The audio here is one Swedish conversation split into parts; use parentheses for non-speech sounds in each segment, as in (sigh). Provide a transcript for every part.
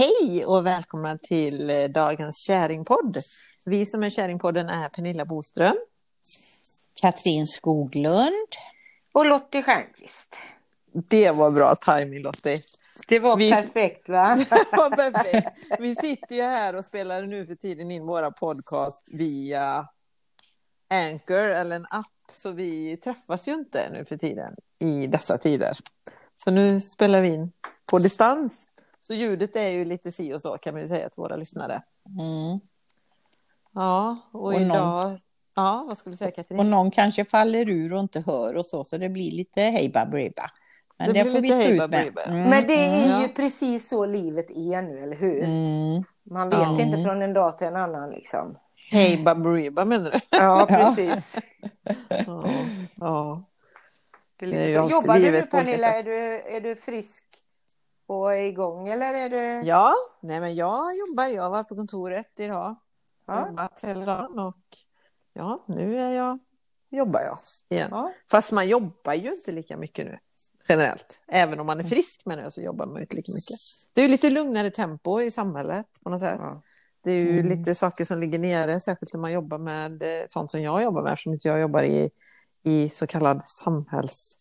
Hej och välkomna till eh, dagens Käringpodd. Vi som är Käringpodden är Pernilla Boström. Katrin Skoglund. Och Lottie Stjernqvist. Det var bra timing Lottie. Det var vi... perfekt va? (laughs) det var perfekt. Vi sitter ju här och spelar nu för tiden in våra podcast via Anchor eller en app. Så vi träffas ju inte nu för tiden i dessa tider. Så nu spelar vi in på distans. Så ljudet är ju lite si och så kan man ju säga till våra lyssnare. Mm. Ja, och, och idag... Någon... Ja, vad skulle du säga Katrin? Och någon kanske faller ur och inte hör och så, så det blir lite hej baberiba. Men det, det får vi stå ut med. Mm. Men det är mm. ju precis så livet är nu, eller hur? Mm. Man vet mm. inte från en dag till en annan liksom. Hej baberiba menar du? Ja, precis. ja. ja. Det är lite så. Jobbar du nu Pernilla? Är du, är du frisk och är igång eller är du? Ja, nej men jag jobbar. Jag var på kontoret idag. Ja. Jobbat hela dagen och ja, nu är jag, jobbar jag igen. Ja. Fast man jobbar ju inte lika mycket nu generellt. Även om man är mm. frisk med det så jobbar man inte lika mycket. Det är lite lugnare tempo i samhället på något sätt. Ja. Det är ju mm. lite saker som ligger nere, särskilt när man jobbar med eh, sånt som jag jobbar med, eftersom inte jag jobbar i, i så kallad samhälls...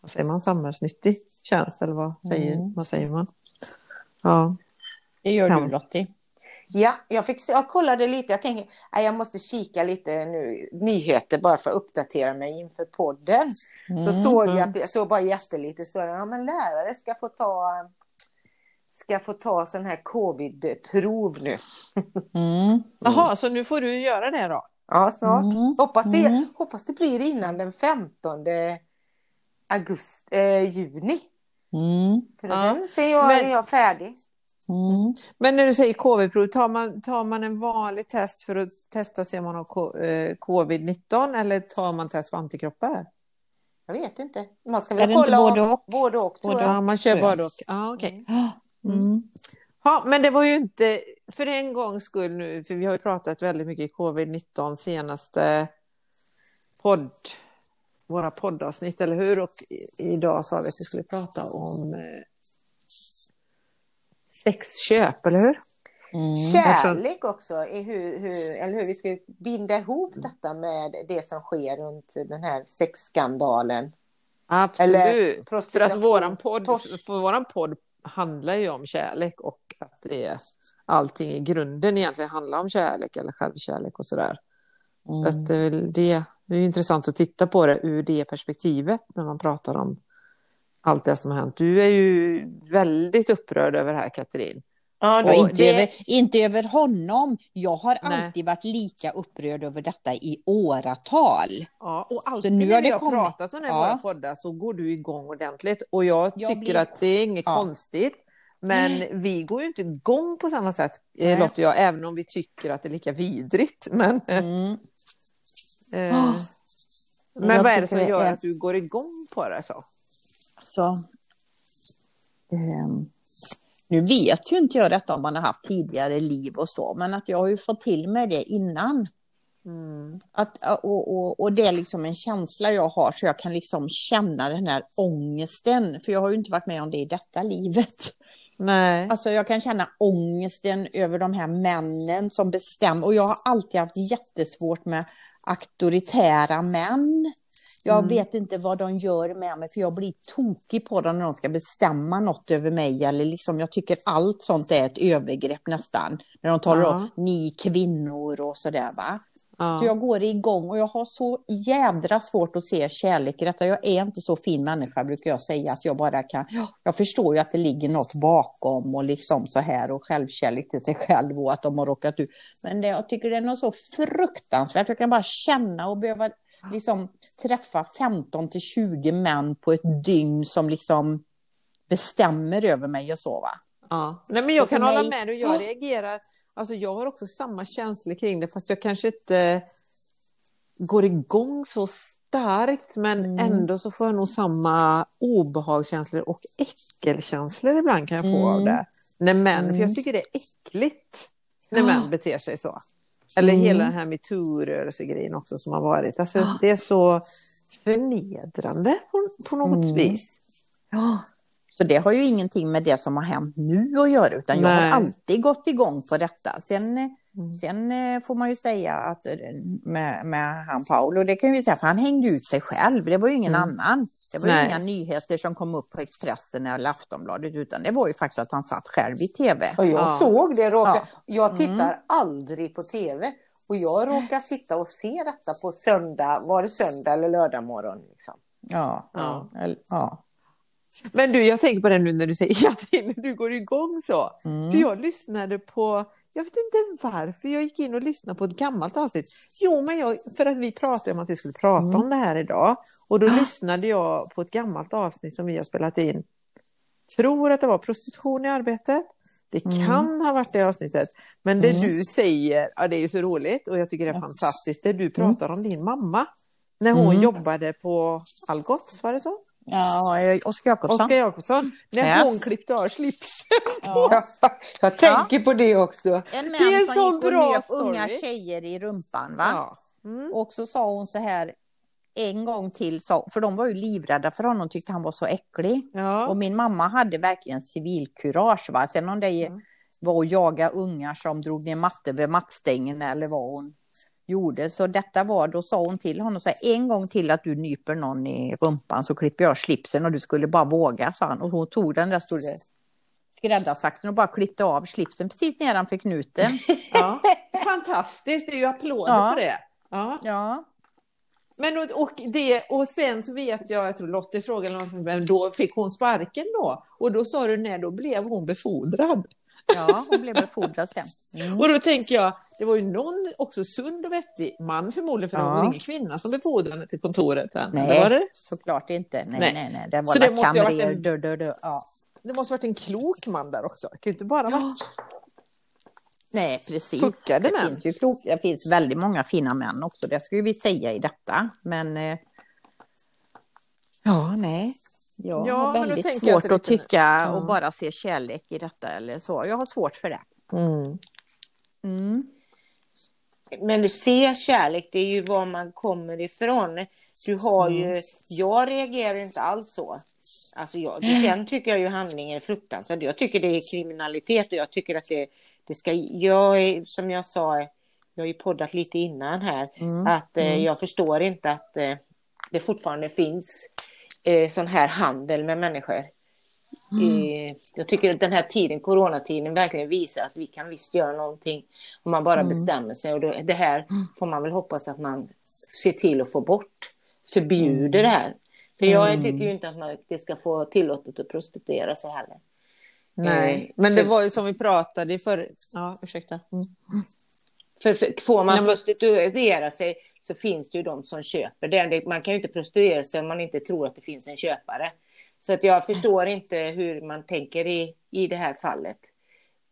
Vad säger man? Samhällsnyttig tjänst, eller vad säger, mm. vad säger man? Ja. Det gör du, Lottie. Ja, jag, fick, jag kollade lite. Jag tänkte jag måste kika lite nu, nyheter bara för att uppdatera mig inför podden. Mm. Så såg jag, att, jag såg bara jättelite, så ja, men lärare ska få ta ska få ta sån här covid-prov nu. Mm. Jaha, så nu får du göra det då? Ja, snart. Mm. Hoppas, det, mm. hoppas det blir innan den 15 augusti, eh, juni. Mm. För då ja. sen jag, Men... är jag färdig. Mm. Men när du säger covid-prov, tar man, tar man en vanlig test för att testa se om man har covid-19 eller tar man test för antikroppar? Jag vet inte. Man ska väl kolla både och? Både och, både Ja, man kör både och. Ah, okay. Mm. mm. Ja, men det var ju inte för en gångs skull nu, för vi har ju pratat väldigt mycket covid-19 senaste podd, våra poddavsnitt, eller hur? Och idag sa vi att vi skulle prata om eh, sexköp, eller hur? Mm. Kärlek också, hur, hur, eller hur vi ska binda ihop detta med det som sker runt den här sexskandalen. Absolut, för att våran podd, för våran podd handlar ju om kärlek och att det är, allting i grunden egentligen handlar om kärlek eller självkärlek och sådär. Mm. Så att det är det, det är intressant att titta på det ur det perspektivet när man pratar om allt det som har hänt. Du är ju väldigt upprörd över det här, Katrin. Ja, inte, det... över, inte över honom. Jag har Nej. alltid varit lika upprörd över detta i åratal. Ja, och alltid så nu när vi har kommit... pratat om det i ja. våra poddar så går du igång ordentligt. Och jag, jag tycker blir... att det är inget ja. konstigt. Men Nej. vi går ju inte igång på samma sätt, Nej. Lotta och jag, även om vi tycker att det är lika vidrigt. (laughs) Men, mm. Eh, oh. men vad är det som gör är... att du går igång på det? Så? Så, um nu vet ju inte jag detta om man har haft tidigare liv och så, men att jag har ju fått till mig det innan. Mm. Att, och, och, och, det är liksom en känsla jag har så jag kan liksom känna den här ångesten. För jag har ju inte varit med om det i detta livet. Nej. Alltså jag kan känna ångesten över de här männen som bestämmer. Och jag har alltid haft jättesvårt med auktoritära män. Jag mm. vet inte vad de gör med mig för jag blir tokig på dem när de ska bestämma något över mig. Eller liksom, jag tycker allt sånt är ett övergrepp nästan. När de talar ja. om ni kvinnor och sådär va. Ja. Jag går igång och jag har så jädra svårt att se kärlek i detta. Jag är inte så fin människa brukar jag säga att jag bara kan. Jag förstår ju att det ligger något bakom och liksom så här och självkärlek till sig själv och att de har råkat ut. Men det, jag tycker det är något så fruktansvärt. Jag kan bara känna och behöva liksom träffa 15 till 20 män på ett dygn som liksom bestämmer över mig och så va. Ja, Nej, men jag kan mig... hålla med dig. Jag reagerar, alltså jag har också samma känslor kring det fast jag kanske inte går igång så starkt men mm. ändå så får jag nog samma obehagskänslor och äckelkänslor ibland kan jag få mm. av det. När män, mm. för jag mm. tycker det är äckligt när män beter sig så. Eller mm. hela den här metoo-rörelsegrejen också som har varit. Alltså, ja. Det är så förnedrande på, på något mm. vis. Ja. Så det har ju ingenting med det som har hänt nu att göra, utan jag Nej. har alltid gått igång på detta. Sen, eh, Mm. sen eh, får man ju säga att eh, med, med han Paolo, det kan vi säga, för han hängde ut sig själv, det var ju ingen Mm. annan. Det var ju Nej. inga nyheter som kom upp på Expressen eller Aftonbladet, utan det var ju faktiskt att han satt själv i tv. Och jag Ja. såg det. Råka, Ja. Jag tittar aldrig på tv. Och jag råkar sitta och se detta på söndag, var det söndag eller lördag morgon? Liksom. Ja, Ja. Ja. Men du, jag tänker på det nu när du säger (laughs) att du går igång så. Mm. För jag lyssnade på, jag vet inte varför, jag gick in och lyssnade på ett gammalt avsnitt. Jo, men jag, för att vi pratade om att vi skulle prata Mm. om det här idag. Och då lyssnade jag på ett gammalt avsnitt som vi har spelat in. Tror att det var prostitution i arbetet. Det Mm. kan ha varit det avsnittet. Men det Mm. du säger, ja, det är ju så roligt och jag tycker det är fantastiskt. Det du pratar om din mamma. När hon Mm. jobbade på Algots, var det så? Ja, Oskar Jakobsson. Oskar Jakobsson. När Yes. hon klippte av slipsen. (laughs) Ja. Jag tänker på det också. En Det är man som så gick och story. unga tjejer i rumpan. Va? Ja. Mm. Och så sa hon så här en gång till, sa- för de var ju livrädda för honom, tyckte han var så äcklig. Ja. Och min mamma hade verkligen civilkurage. Va? Sen om det Mm. var att jaga ungar som drog ner mattor vid mattstängen eller vad hon gjorde. Så detta var, då sa hon till honom så här, en gång till att du nyper någon i rumpan så klipper jag slipsen och du skulle bara våga, sa han. Och hon tog den där stora skräddarsaxen och bara klippte av slipsen precis nedanför knuten. (laughs) Ja. Fantastiskt, det är ju applåder Ja. på det. Ja. Ja, Men och, och, det, och sen så vet jag, jag tror Lotte frågade sånt, men då fick hon sparken då. Och då sa du nej, då blev hon befordrad. ja hon blev befordrad sen. (laughs) Mm. Och då tänker jag, det var ju någon också sund och vettig man förmodligen, för det Ja. var ingen kvinna som befordrade henne till kontoret sen. Nej. Det var det? Såklart inte. Nej, Nej. nej, nej. Det var Så det måste ju ha varit en- dö, dö, dö. Ja. Det måste varit en klok man där också. Det kan ju inte bara varit... Nej, precis. Puckade det finns ju klok, det finns väldigt många fina män också, det skulle vi säga i detta. Men eh, ja, nej. Jag Ja, har väldigt svårt att tycka Ja. och bara se kärlek i detta eller så. Jag har svårt för det. Mm. Mm. Men det se kärlek, det är ju var man kommer ifrån. Du har Mm. ju, jag reagerar inte alls så. Alltså jag, sen tycker jag ju handlingen är fruktansvärd. Jag tycker det är kriminalitet och jag tycker att det, det ska, jag är, som jag sa, jag har ju poddat lite innan här, Mm. att eh, jag förstår inte att eh, det fortfarande finns eh, sån här handel med människor. Eh, jag tycker att den här tiden, coronatiden, verkligen visar att vi kan visst göra någonting om man bara bestämmer sig. Och då, det här får man väl hoppas att man ser till att få bort, förbjuder det här. För jag tycker ju inte att man, det ska få tillåtet att prostituera sig heller. Nej, Eh, men det var ju som vi pratade i förr... Ja, ursäkta. Mm. För, för får man Nej, men- prostituera sig så finns det ju de som köper. Det- Man kan ju inte prostituera sig om man inte tror att det finns en köpare. Så att jag förstår inte hur man tänker i, i det här fallet.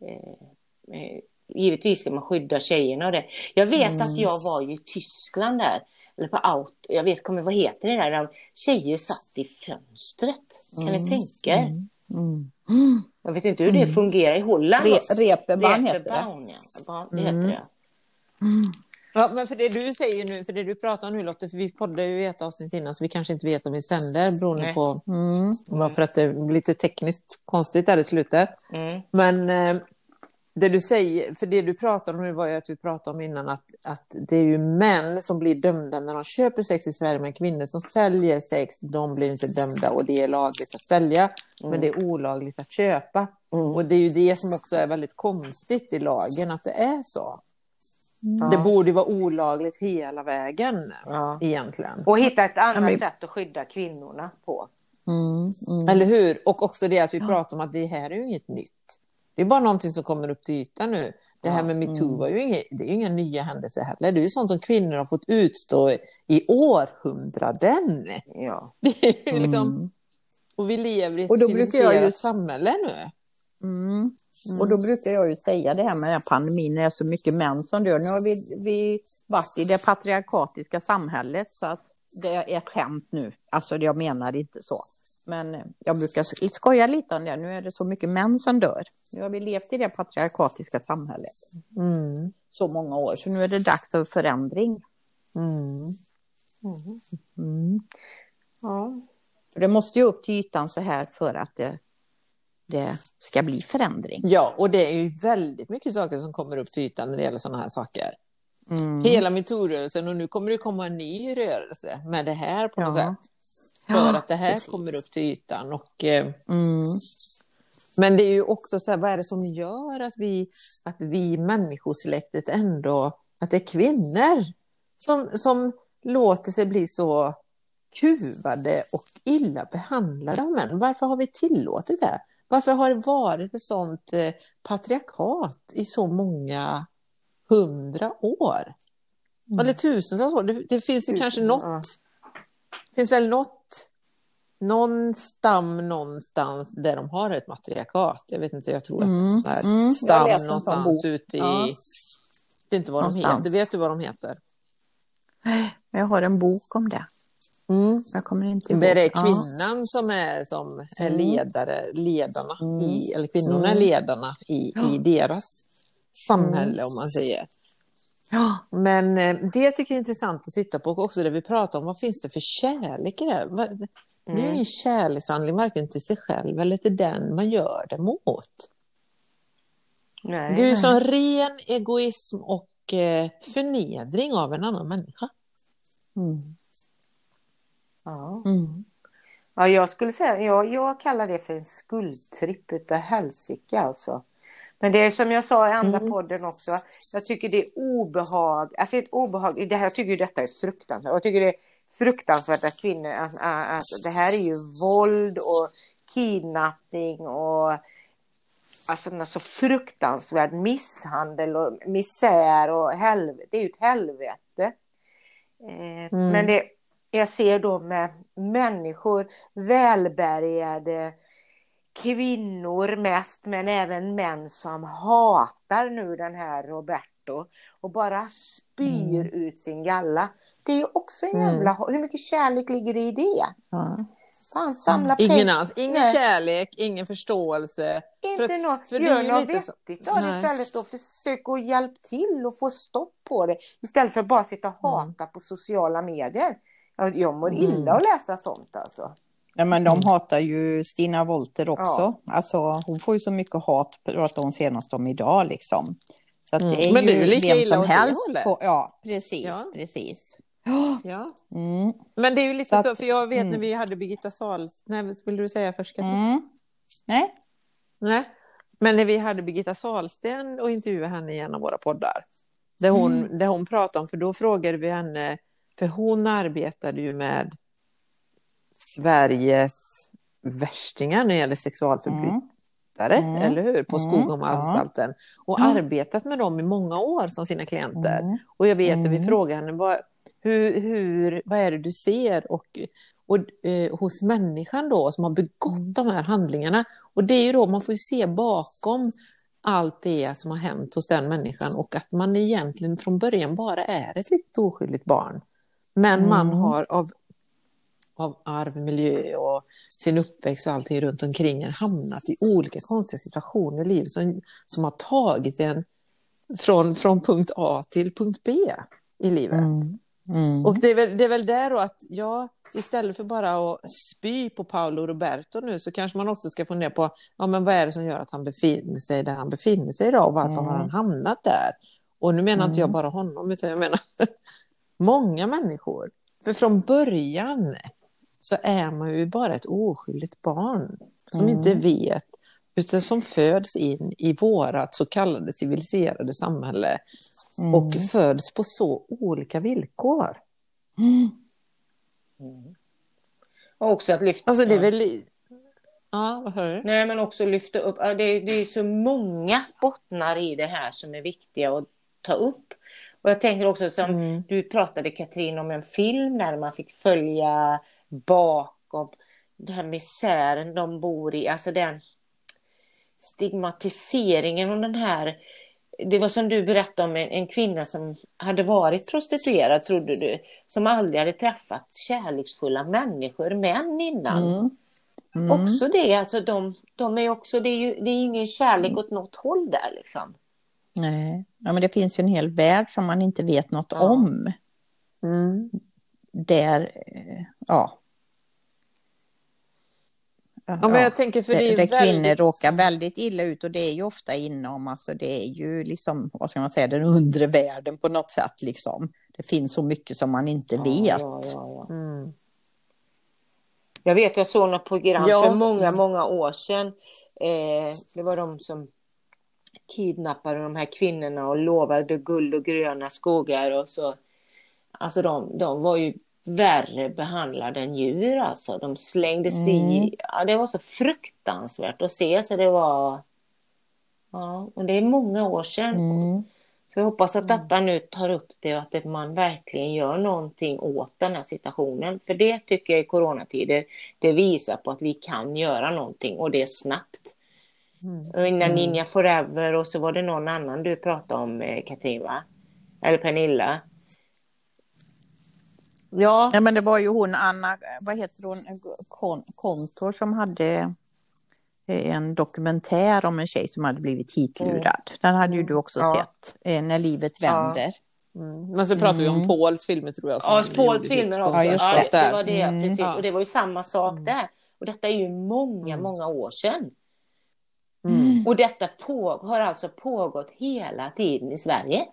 Eh, eh, givetvis ska man skydda tjejerna och det. Jag vet Mm. att jag var i Tyskland där, eller på out, jag vet kommer vad heter det där, där tjejer satt i fönstret. Kan ni tänka er? Mm. Jag vet inte hur det fungerar i Holland. Re, reeperbahn heter det. Ja. Ja, det heter det. Ja, men för det du säger nu, för det du pratar om nu Lotte, för vi poddade ju ett avsnitt innan så vi kanske inte vet om vi sänder beroende Nej. på Mm. bara för att det är lite tekniskt konstigt där i slutet. Mm. Men eh, det du säger, för det du pratar om nu var ju att vi pratade om innan att, att det är ju män som blir dömda när de köper sex i Sverige, men kvinnor som säljer sex, de blir inte dömda och det är lagligt att sälja, men det är olagligt att köpa. Mm. Och det är ju det som också är väldigt konstigt i lagen, att det är så. Ja. Det borde vara olagligt hela vägen Ja. egentligen. Och hitta ett annat men- sätt att skydda kvinnorna på. Mm. Mm. Eller hur? Och också det att vi pratar om att det här är ju inget nytt. Det är bara någonting som kommer upp till ytan nu. Det här Ja, med metoo var ju inget, det är ju inga nya händelser heller. Det är ju sånt som kvinnor har fått utstå i århundraden. Ja. Det är liksom, Mm. och vi lever i ett Och då brukar jag ju- civiliserat samhälle nu. Mm. Och då brukar jag ju säga det här med den här pandemin, det är så mycket män som dör. Nu har vi, vi varit i det patriarkatiska samhället så att det är ett skämt nu. Alltså jag menar inte så. Men jag brukar skoja lite om det. Nu är det så mycket män som dör. Nu har vi levt i det patriarkatiska samhället Mm. så många år, så nu är det dags för förändring. Mm. Mm. Ja. För det måste ju upp till ytan så här för att det det ska bli förändring. Ja, och det är ju väldigt mycket saker som kommer upp till ytan när det gäller sådana här saker. Mm. Hela metoo-rörelsen och nu kommer det komma en ny rörelse med det här på något sätt. För ja, att det här precis. kommer upp till ytan. Och, eh, mm. Men det är ju också så här, vad är det som gör att vi, att vi människosläktet ändå, att det är kvinnor som, som låter sig bli så kuvade och illa behandlade av män. Varför har vi tillåtit det? Varför har det varit ett sånt eh, patriarkat i så många hundra år? Mm. Eller tusentals år. Det, det finns ju Tusen, kanske något. Ja. Det finns väl något, någon stam någonstans där de har ett matriarkat. Jag vet inte, jag tror mm. att så här, mm. stam någonstans ute i... Ja. Vet inte vad någonstans. de heter. Vet du vad de heter? Jag har en bok om det. Mm. Jag kommer inte ihåg. Det är kvinnan ja. som är, som är mm. ledare, ledarna mm. i, eller kvinnorna är mm. ledarna i, ja. i deras samhälle mm. om man säger. Ja. Men eh, det tycker jag är intressant att titta på också det vi pratar om. Vad finns det för kärlek i det? Det är ju ingen kärlekshandling varken till sig själv eller till den man gör det mot. Nej, det är ju som ren egoism och eh, förnedring av en annan människa. Mm. Ja. Mm. ja, jag skulle säga, jag, jag kallar det för en skuldtripp utav helsike alltså. Men det är som jag sa i andra mm. podden också, jag tycker det är obehag, alltså ett obehag, det här, jag tycker detta är fruktansvärt, jag tycker det är fruktansvärt att kvinnor, att, att, att det här är ju våld och kidnappning och alltså så fruktansvärd misshandel och misär och helvete, det är ju ett helvete. Eh, mm. Men det, jag ser då med människor, välbärgade kvinnor mest, men även män som hatar nu den här Roberto och bara spyr mm. ut sin galla. Det är också en jävla... Mm. Hur mycket kärlek ligger det i det? Ja. Fan, samla pengar. Ingen alls. Ingen Nej. kärlek, ingen förståelse. Inte för, något. För Gör något vettigt av det istället och försök att hjälpa till och få stopp på det. Istället för att bara sitta och hata mm. på sociala medier. Jag, jag mår illa mm. att läsa sånt alltså. Ja, men de mm. hatar ju Stina Wolter också. Ja. Alltså, hon får ju så mycket hat, pratade hon senast om idag liksom. Så att det mm. är men ju det är lika vem som helst. På, ja, precis, ja. precis. (gasps) Ja. Mm. Men det är ju lite så, att, så för jag vet mm. när vi hade Birgitta Sals... Nej, vill du säga först? Mm. Nej. Nej. Men när vi hade Birgitta Salsten och intervjuade henne i en av våra poddar, där hon, mm. där hon pratade om, för då frågade vi henne, för hon arbetade ju med Sveriges värstingar när det gäller sexualförbrytare, mm. eller hur? På mm. Skogomanstalten. Och mm. arbetat med dem i många år som sina klienter. Mm. Och jag vet att vi mm. frågade henne, vad, hur, hur, vad är det du ser och, och, eh, hos människan då som har begått mm. de här handlingarna? Och det är ju då, man får ju se bakom allt det som har hänt hos den människan och att man egentligen från början bara är ett litet oskyldigt barn. Men mm. man har av, av arv, miljö och sin uppväxt och allting runt omkring hamnat i olika konstiga situationer i livet som, som har tagit en från, från punkt A till punkt B i livet. Mm. Mm. Och det är, väl, det är väl där då att, ja, istället för bara att spy på Paolo Roberto nu så kanske man också ska fundera på, ja men vad är det som gör att han befinner sig där han befinner sig idag och varför mm. har han hamnat där? Och nu menar inte jag mm. bara honom, utan jag menar många människor. För från början så är man ju bara ett oskyldigt barn som mm. inte vet, utan som föds in i vårat så kallade civiliserade samhälle mm. och föds på så olika villkor. Mm. Och också att lyfta... Alltså det är väl... Ja, vad hör du? Nej, men också lyfta upp. Det är, det är så många bottnar i det här som är viktiga att ta upp. Och jag tänker också som mm. du pratade Katrin om en film där man fick följa bakom den här misären de bor i, alltså den stigmatiseringen och den här det var som du berättade om en, en, kvinna som hade varit prostituerad, trodde du, som aldrig hade träffat kärleksfulla människor, män innan. Mm. Mm. Också det, alltså de, de är också, det är ju det är ingen kärlek åt något håll där liksom. Nej, ja, men det finns ju en hel värld som man inte vet något ja. om. Mm. Där, eh, ja. Ja, men jag tänker för det, är där väldigt... kvinnor råkar väldigt illa ut och det är ju ofta inom, alltså det är ju liksom, vad ska man säga, den undre världen på något sätt liksom. Det finns så mycket som man inte vet. Ja, ja, ja, mm. Jag vet, jag såg något program för många, många år sedan. Eh, det var de som kidnappade de här kvinnorna och lovade guld och gröna skogar och så. Alltså de, de var ju värre behandlade än djur alltså. De slängde sig mm. i, ja det var så fruktansvärt att se så det var, ja och det är många år sedan. Mm. Så jag hoppas att detta nu tar upp det och att man verkligen gör någonting åt den här situationen. För det tycker jag i coronatider, det visar på att vi kan göra någonting och det är snabbt. Mm. Innan mm. Ninja Forever och så var det någon annan du pratade om, eh, Katrin, va? Eller Pernilla. Ja. ja, men det var ju hon, Anna, vad heter hon, Kon Kontor som hade eh, en dokumentär om en tjej som hade blivit hitlurad. Mm. Den hade ju du också ja. sett, eh, När livet vänder. Ja. Mm. Men så pratar vi om mm. Pauls filmer tror jag. Ja, Pauls filmer också. Ja, just det. Ja, det var det, mm. precis. Och det var ju samma sak mm. där. Och detta är ju många, många år sedan. Mm. Och detta på, har alltså pågått hela tiden i Sverige.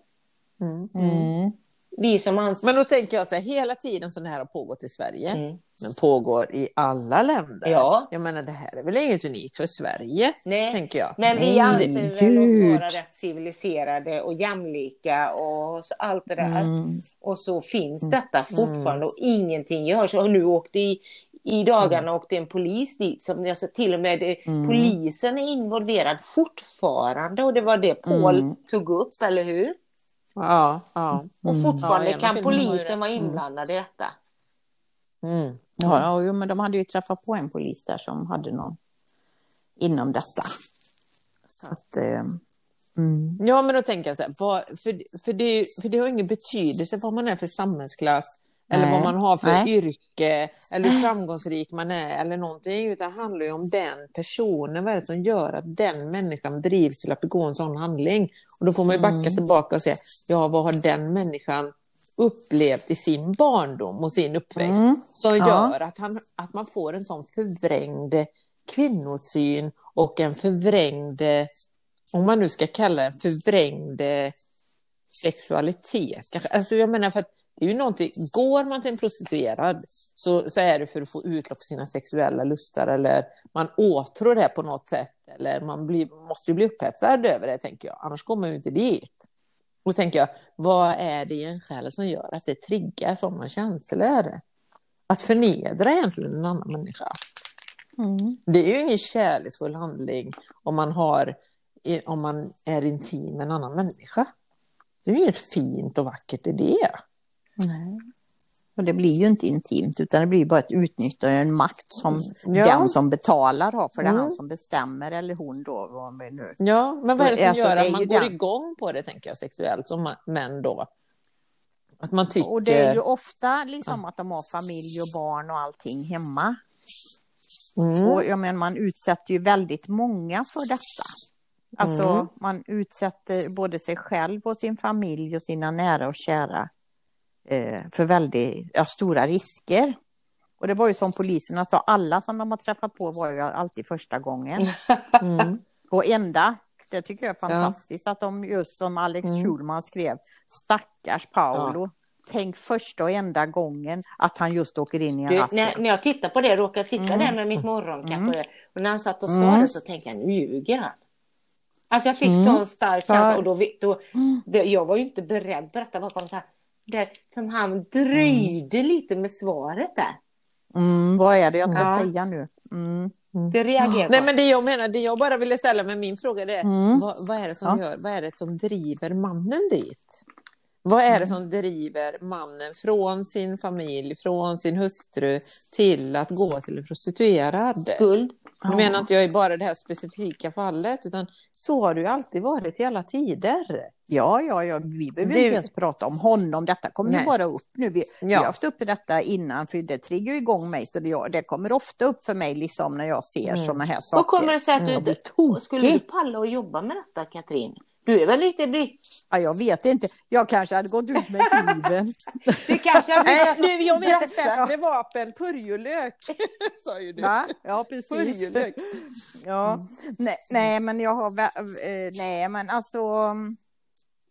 Mm. Mm. Vi som ans- Men då tänker jag så här, hela tiden som det här har pågått i Sverige, mm. men pågår i alla länder. Ja. Jag menar, det här är väl inget unikt för Sverige, Nej. tänker jag. Men vi anser väl oss vara rätt civiliserade och jämlika och så, allt det där. Mm. Och så finns detta fortfarande och ingenting görs. Och nu åkte i, i dagarna mm. åkte en polis dit, som alltså till och med mm. polisen är involverad fortfarande och det var det Paul mm. tog upp, eller hur? Ja, ja. Och fortfarande ja, kan polisen vara mm. inblandad i detta. Mm. Ja, ja, men de hade ju träffat på en polis där som hade någon inom detta. Så att, eh, mm. Ja, men då tänker jag så här, vad, för, för, det, för det har ingen betydelse vad man är för samhällsklass eller Nej. vad man har för Nej. yrke, eller hur framgångsrik man är eller någonting. Utan det handlar ju om den personen, vad är det som gör att den människan drivs till att begå en sån handling. Och då får man ju backa mm. tillbaka och säga, ja vad har den människan upplevt i sin barndom och sin uppväxt mm. som ja. gör att, han, att man får en sån förvrängd kvinnosyn och en förvrängd, om man nu ska kalla det förvrängd sexualitet. Alltså jag menar för att det är ju någonting, går man till en prostituerad så, så är det för att få utlopp för sina sexuella lustar eller man åtrår det på något sätt eller man blir, måste ju bli upphetsad över det, tänker jag. Annars kommer man ju inte dit. Och tänker jag, vad är det i en själ som gör att det triggar sådana känslor? Att förnedra egentligen en annan människa. Mm. Det är ju ingen kärleksfull handling om man, har, om man är intim med en annan människa. Det är ju inget fint och vackert i det. Nej. Och det blir ju inte intimt utan det blir bara ett utnyttjande, en makt som mm. ja. den som betalar har för det är mm. han som bestämmer eller hon då. Vad nu. Ja, men vad är det som alltså, gör att man går den... igång på det tänker jag sexuellt som män då? Att man tycker... Och det är ju ofta liksom ja. att de har familj och barn och allting hemma. Mm. Och jag menar, man utsätter ju väldigt många för detta. Alltså mm. man utsätter både sig själv och sin familj och sina nära och kära för väldigt ja, stora risker. Och det var ju som poliserna sa, alla som de har träffat på var ju alltid första gången. (laughs) Mm. Och enda, det tycker jag är fantastiskt ja. att de just som Alex mm. Schulman skrev, stackars Paolo. Ja. Tänk första och enda gången att han just åker in i en razzia. När, när jag tittar på det, råkar sitta mm. där med mitt morgonkaffe mm. och när han satt och sa mm. det så tänkte jag, nu ljuger han. Alltså jag fick mm. sån stark känsla och då, då, mm. det, jag var ju inte beredd på detta. Bara kom så här, det, som han dröjde mm. lite med svaret där. Mm, vad är det jag ska ja. säga nu? Mm. Det reagerar Nej, men det jag menar, det jag bara ville ställa med min fråga är mm. vad, vad, är det som ja. gör, vad är det som driver mannen dit? Vad är det mm. som driver mannen från sin familj, från sin hustru till att gå till en prostituerad? Skuld. Nu menar inte jag bara det här specifika fallet, utan så har det ju alltid varit i alla tider. Ja, ja, ja, vi behöver det... inte ens prata om honom. Detta kommer ju bara upp nu. Vi, ja. vi har haft uppe detta innan, för det triggar igång mig. Så det, det kommer ofta upp för mig liksom, när jag ser mm. sådana här saker. Vad kommer det sig att du inte... Skulle du palla att jobba med detta, Katrin? Du är väl lite bli... Ja, jag vet inte. Jag kanske hade gått ut med kniven. (laughs) Det kanske hade Nej, nu, jag vet ett bättre vapen, purjolök. (laughs) Sa ju du. Va? Ja, precis. Purjolök. Ja. Nej, nej, men jag har... eh, Nej, men alltså...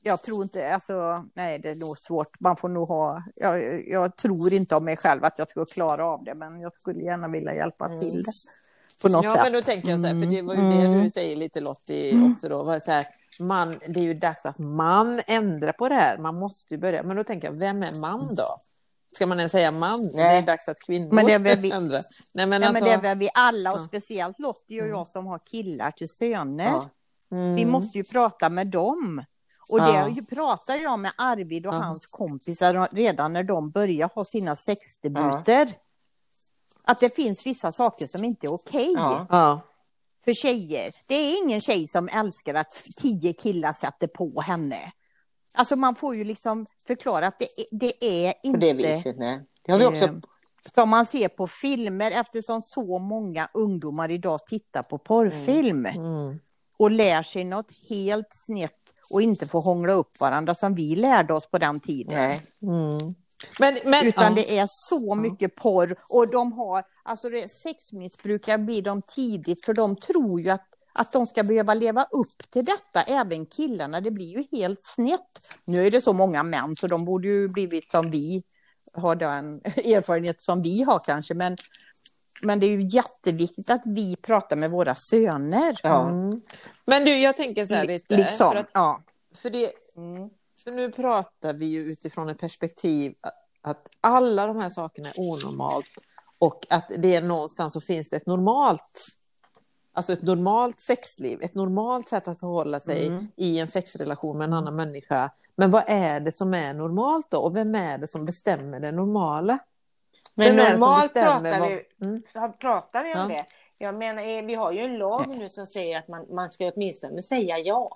Jag tror inte... Alltså, nej, det är nog svårt. Man får nog ha... Jag, jag tror inte om mig själv att jag skulle klara av det, men jag skulle gärna vilja hjälpa till det. På något Ja, sätt. men då tänker jag så här, för det var ju Mm. det du säger lite Lottie också då. Var så här, man, det är ju dags att man ändrar på det här. Man måste ju börja. Men då tänker jag, vem är man då? Ska man ens säga man? Det är dags att kvinnor Men det är vi- ändrar. Nej, men Ja, alltså, men det är väl vi alla, och Ja. speciellt Lottie och jag som har killar till söner. Ja. mm, Vi måste ju prata med dem. Och Ja. det pratar jag med Arvid och Ja. hans kompisar redan när de börjar ha sina sexdebuter. Att det finns vissa saker som inte är okej Ja. För tjejer. Det är ingen tjej som älskar att tio killar sätter på henne. Alltså man får ju liksom förklara att det, är- det är På inte det viset, nej. Det har vi också... eh, som man ser på filmer eftersom så många ungdomar idag tittar på porrfilm Mm. och lär sig något helt snett och inte får hångla upp varandra som vi lärde oss på den tiden. Nej. Mm. Men, men, Utan det är så mycket porr och de har, alltså sexmissbrukare blir de tidigt för de tror ju att, att de ska behöva leva upp till detta, även killarna. Det blir ju helt snett. Nu är det så många män så de borde ju blivit som vi, har den (laughs) erfarenhet som vi har kanske, men men det är ju jätteviktigt att vi pratar med våra söner. Ja. Mm. Men du, jag tänker så här lite. Liksom. För, att, ja. för, det, Mm. För nu pratar vi ju utifrån ett perspektiv att, alla de här sakerna är onormalt och att det är någonstans så finns det ett normalt Alltså ett normalt sexliv, ett normalt sätt att förhålla sig Mm. i en sexrelation med en annan människa. Men vad är det som är normalt då? Och vem är det som bestämmer det normala? Men Vem normalt pratar vad- vi, Mm. pratar vi om Ja. det. Jag menar, eh, vi har ju en lag nu som säger att man, man ska åtminstone säga ja.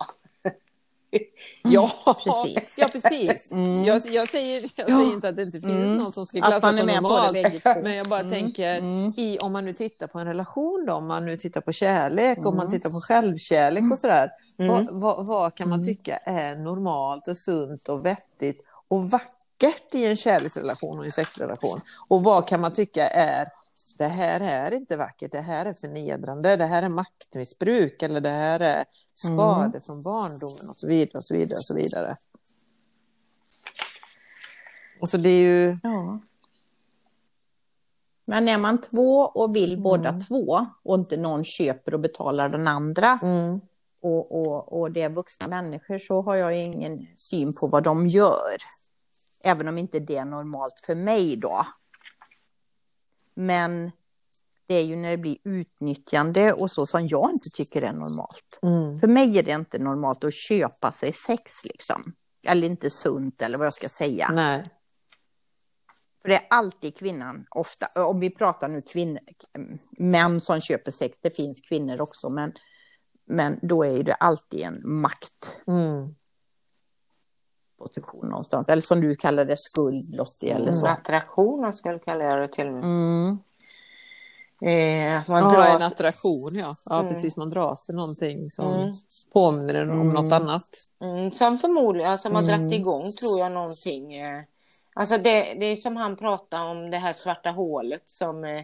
Ja, precis. Ja, precis. Mm. Jag, jag, säger, jag Ja. säger inte att det inte finns Mm. någon som ska klassas som normalt. (laughs) Men jag bara Mm. tänker, Mm. i, om man nu tittar på en relation, då, om man nu tittar på kärlek, om man Mm. tittar på självkärlek och sådär. Mm. Vad, vad, vad kan man Mm. tycka är normalt och sunt och vettigt och vackert i en kärleksrelation och en sexrelation? Och vad kan man tycka är det här är inte vackert, det här är förnedrande, det här är maktmissbruk eller det här är skador från barndomen och så vidare och så vidare och så vidare. Alltså det är ju... Ja. Men är man två och vill båda två och inte någon köper och betalar den andra Mm. och, och, och det är vuxna människor så har jag ingen syn på vad de gör. Även om inte det är normalt för mig då. Men det är ju när det blir utnyttjande och så som jag inte tycker är normalt. Mm. För mig är det inte normalt att köpa sig sex liksom. Eller inte sunt eller vad jag ska säga. Nej. För det är alltid kvinnan, ofta, om vi pratar nu kvinnor, män som köper sex, det finns kvinnor också, men, men då är det alltid en maktposition Mm. Någonstans. Eller som du kallar det, skuld, Lottie, eller så. Attraktion, jag skulle kalla det till och med. Mm. Eh, att man Ja, dras... en attraktion, ja. Ja, Mm. precis. Man dras till någonting som Mm. påminner en om Mm. något annat. Mm, som förmodligen, som har Mm. dragit igång tror jag någonting. Eh, alltså det, det är som han pratade om det här svarta hålet som eh,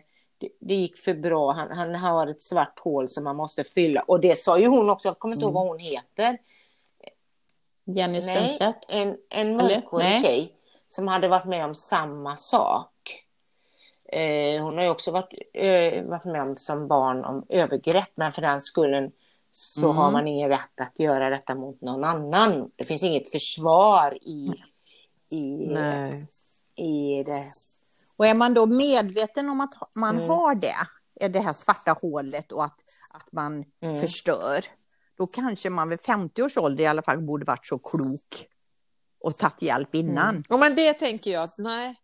det, gick för bra. Han, han har ett svart hål som man måste fylla. Och det sa ju hon också, jag kommer inte ihåg vad hon heter. Jenny Nej, Strömstedt. en, en Eller? mörkhårig Nej. tjej som hade varit med om samma sak. Eh, hon har ju också varit, eh, varit med om som barn om övergrepp men för den skullen så Mm. har man ingen rätt att göra detta mot någon annan. Det finns inget försvar i, i, Nej. i det. Och är man då medveten om att man Mm. har det, det här svarta hålet och att, att man Mm. förstör, då kanske man vid 50 års ålder i alla fall borde varit så klok och tagit hjälp innan. Ja, men det tänker jag nej.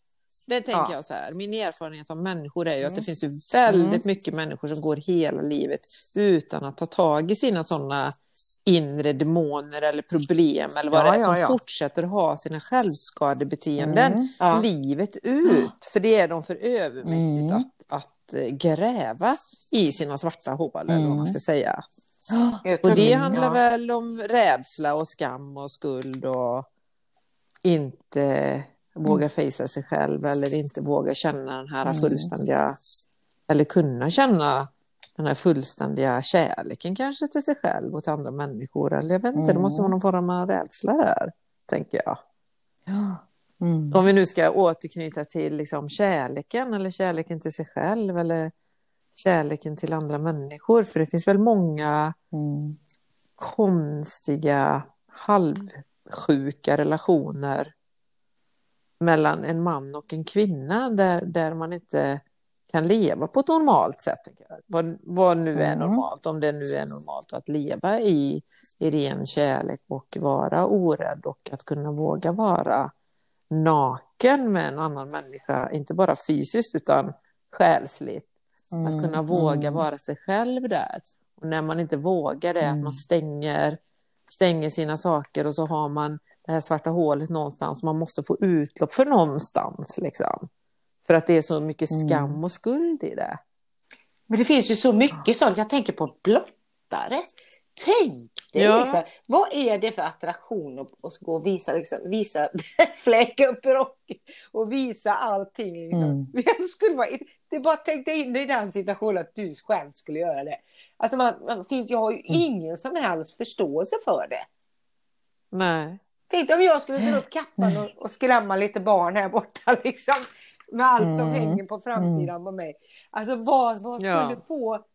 Det tänker Ja. jag så här. Min erfarenhet av människor är ju att det Mm. finns ju väldigt Mm. mycket människor som går hela livet utan att ta tag i sina sådana inre demoner eller problem eller vad Ja, det är som ja. fortsätter ha sina självskadebeteenden Mm. Livet ut. För det är de för övermäktigt Mm. att, att eh, gräva i sina svarta hål eller vad man Mm. ska säga. Och det handlar väl om rädsla och skam och skuld och inte våga mm. fejsa sig själv eller inte våga känna den här mm. fullständiga eller kunna känna den här fullständiga kärleken kanske till sig själv och till andra människor. Eller jag vet inte, mm. det måste vara någon form av rädsla där, tänker jag. Mm. Om vi nu ska återknyta till liksom kärleken eller kärleken till sig själv eller kärleken till andra människor. För det finns väl många mm. konstiga, halvsjuka relationer mellan en man och en kvinna där, där man inte kan leva på ett normalt sätt. Vad, vad nu är mm. normalt, om det nu är normalt att leva i, i ren kärlek och vara orädd och att kunna våga vara naken med en annan människa, inte bara fysiskt utan själsligt. Mm. Att kunna våga mm. vara sig själv där. Och när man inte vågar det, att man mm. stänger, stänger sina saker och så har man det här svarta hålet någonstans man måste få utlopp för någonstans. Liksom. För att det är så mycket mm. skam och skuld i det. Men det finns ju så mycket sånt. Jag tänker på blottare. Tänk dig, ja. liksom, vad är det för attraktion att, att gå och visa, liksom, visa (laughs) fläcka upp rocken och visa allting. Liksom. Mm. Skulle vara, det är bara tänk dig in i den situationen att du själv skulle göra det. Alltså man, man finns, jag har ju mm. ingen som helst förståelse för det. Nej. Tänk om jag skulle dra upp kappan och, och skrämma lite barn här borta. (laughs) Liksom med allt som mm. hänger på framsidan mm. på mig. Alltså vad, vad skulle ja. få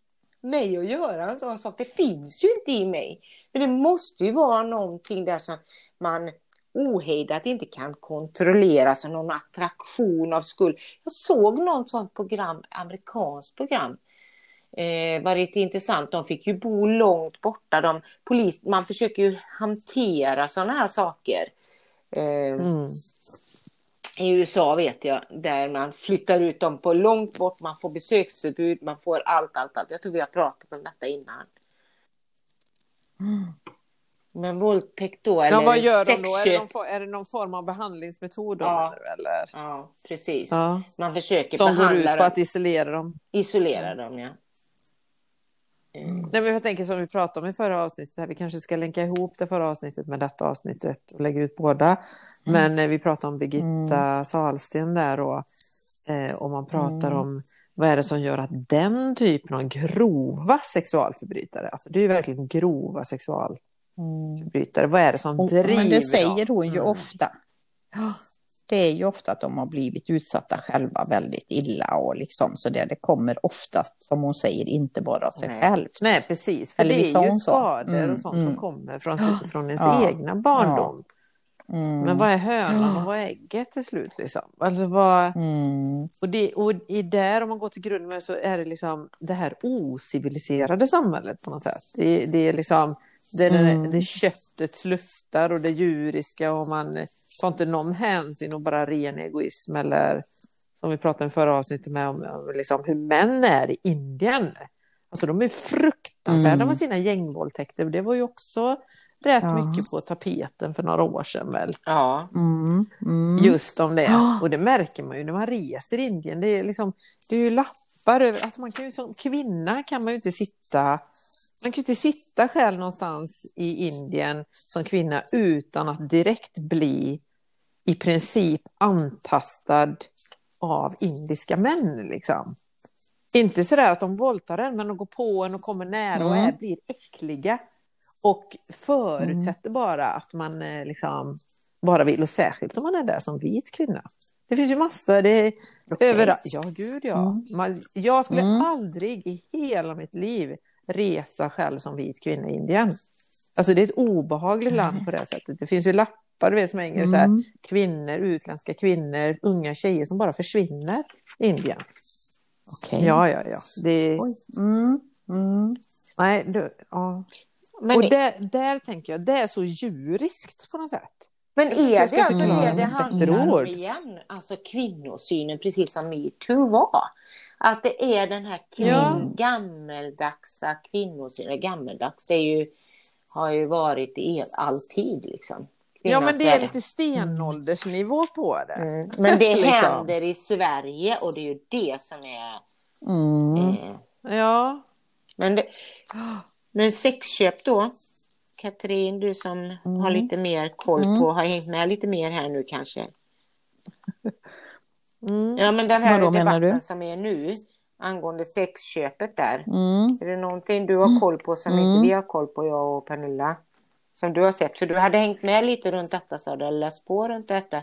mig att göra en sån sak? Det finns ju inte i mig. Men det måste ju vara någonting där som man ohejdat inte kan kontrollera, som någon attraktion av skuld. Jag såg något sånt program, amerikanskt program. Eh, var lite intressant. De fick ju bo långt borta. De, polis, man försöker ju hantera sådana här saker. Eh, mm i USA vet jag, där man flyttar ut dem på långt bort, man får besöksförbud, man får allt, allt, allt. Jag tror vi har pratat om detta innan. Mm. Men våldtäkt då, eller ja, vad gör de då? Är det, någon, är det någon form av behandlingsmetod då? Ja, eller? ja precis. Ja. Man försöker Som behandla går ut på att isolera dem? Isolera dem, ja. Mm. Nej, men jag tänker som vi pratade om i förra avsnittet, här, vi kanske ska länka ihop det förra avsnittet med detta avsnittet och lägga ut båda. Mm. Men eh, vi pratade om Birgitta mm. Salsten där och, eh, och man pratar mm. om vad är det som gör att den typen av grova sexualförbrytare, alltså det är ju verkligen grova sexualförbrytare, vad är det som driver Men det säger hon ju mm. ofta det är ju ofta att de har blivit utsatta själva väldigt illa och liksom så det, det kommer oftast som hon säger inte bara av sig Nej. själv. Nej precis, för Eller det är ju skador mm, och sånt mm. som kommer från, från ens ja. egna barndom. Ja. Mm. Men vad är hönan och vad är ägget till slut? Liksom? Alltså vad... Mm. Och, det, och i där, om man går till grunden med så är det liksom det här ociviliserade samhället på något sätt. Det, det är liksom det, är mm. det, det köttets lustar och det djuriska och man tar inte någon hänsyn och bara ren egoism eller som vi pratade om förra avsnittet med om liksom, hur män är i Indien. Alltså de är fruktansvärda mm. med sina gängvåldtäkter. Det var ju också rätt ja. mycket på tapeten för några år sedan väl. Ja. Mm. Mm. Just om det. (gasps) Och det märker man ju när man reser i Indien. Det är, liksom, det är ju lappar över. Alltså man kan ju, som kvinna kan man ju inte sitta man kan inte sitta själv någonstans i Indien som kvinna utan att direkt bli i princip antastad av indiska män. Liksom. Inte sådär att de våldtar en, men de går på en och kommer nära och är, mm. blir äckliga. Och förutsätter mm. bara att man eh, liksom bara vill, och särskilt om man är där som vit kvinna. Det finns ju massor, det är okay. överallt. Ja, gud ja. Mm. Man, jag skulle mm. aldrig i hela mitt liv resa själv som vit kvinna i Indien. Alltså det är ett obehagligt land på det sättet. Det finns ju lappar du vet, som hänger mm. så här, mm. kvinnor, utländska kvinnor, unga tjejer som bara försvinner i Indien. Okay. Ja, ja, ja. Det... Mm. Mm. Nej, du, ja. Men och där, där tänker jag, det är så djuriskt på något sätt. Men är det alltså det det handlar om igen? Alltså kvinnosynen, precis som metoo var. Att det är den här kvin ja. gammeldagsa kvinnosynen. Gammeldags, det är ju, har ju varit i alltid liksom. Ja, men det är lite stenåldersnivå på det. Mm. Men det (laughs) liksom. händer i Sverige och det är ju det som är... Mm. Eh, ja. Men det, Men sexköp då? Katrin, du som mm. har lite mer koll mm. på, har hängt med lite mer här nu kanske. (laughs) Mm. Ja, men den här Vadå, debatten som är nu angående sexköpet där. Mm. Är det någonting du har koll på som inte mm. vi har koll på, jag och Pernilla? Som du har sett? För du hade hängt med lite runt detta, sa du, eller läst på runt detta?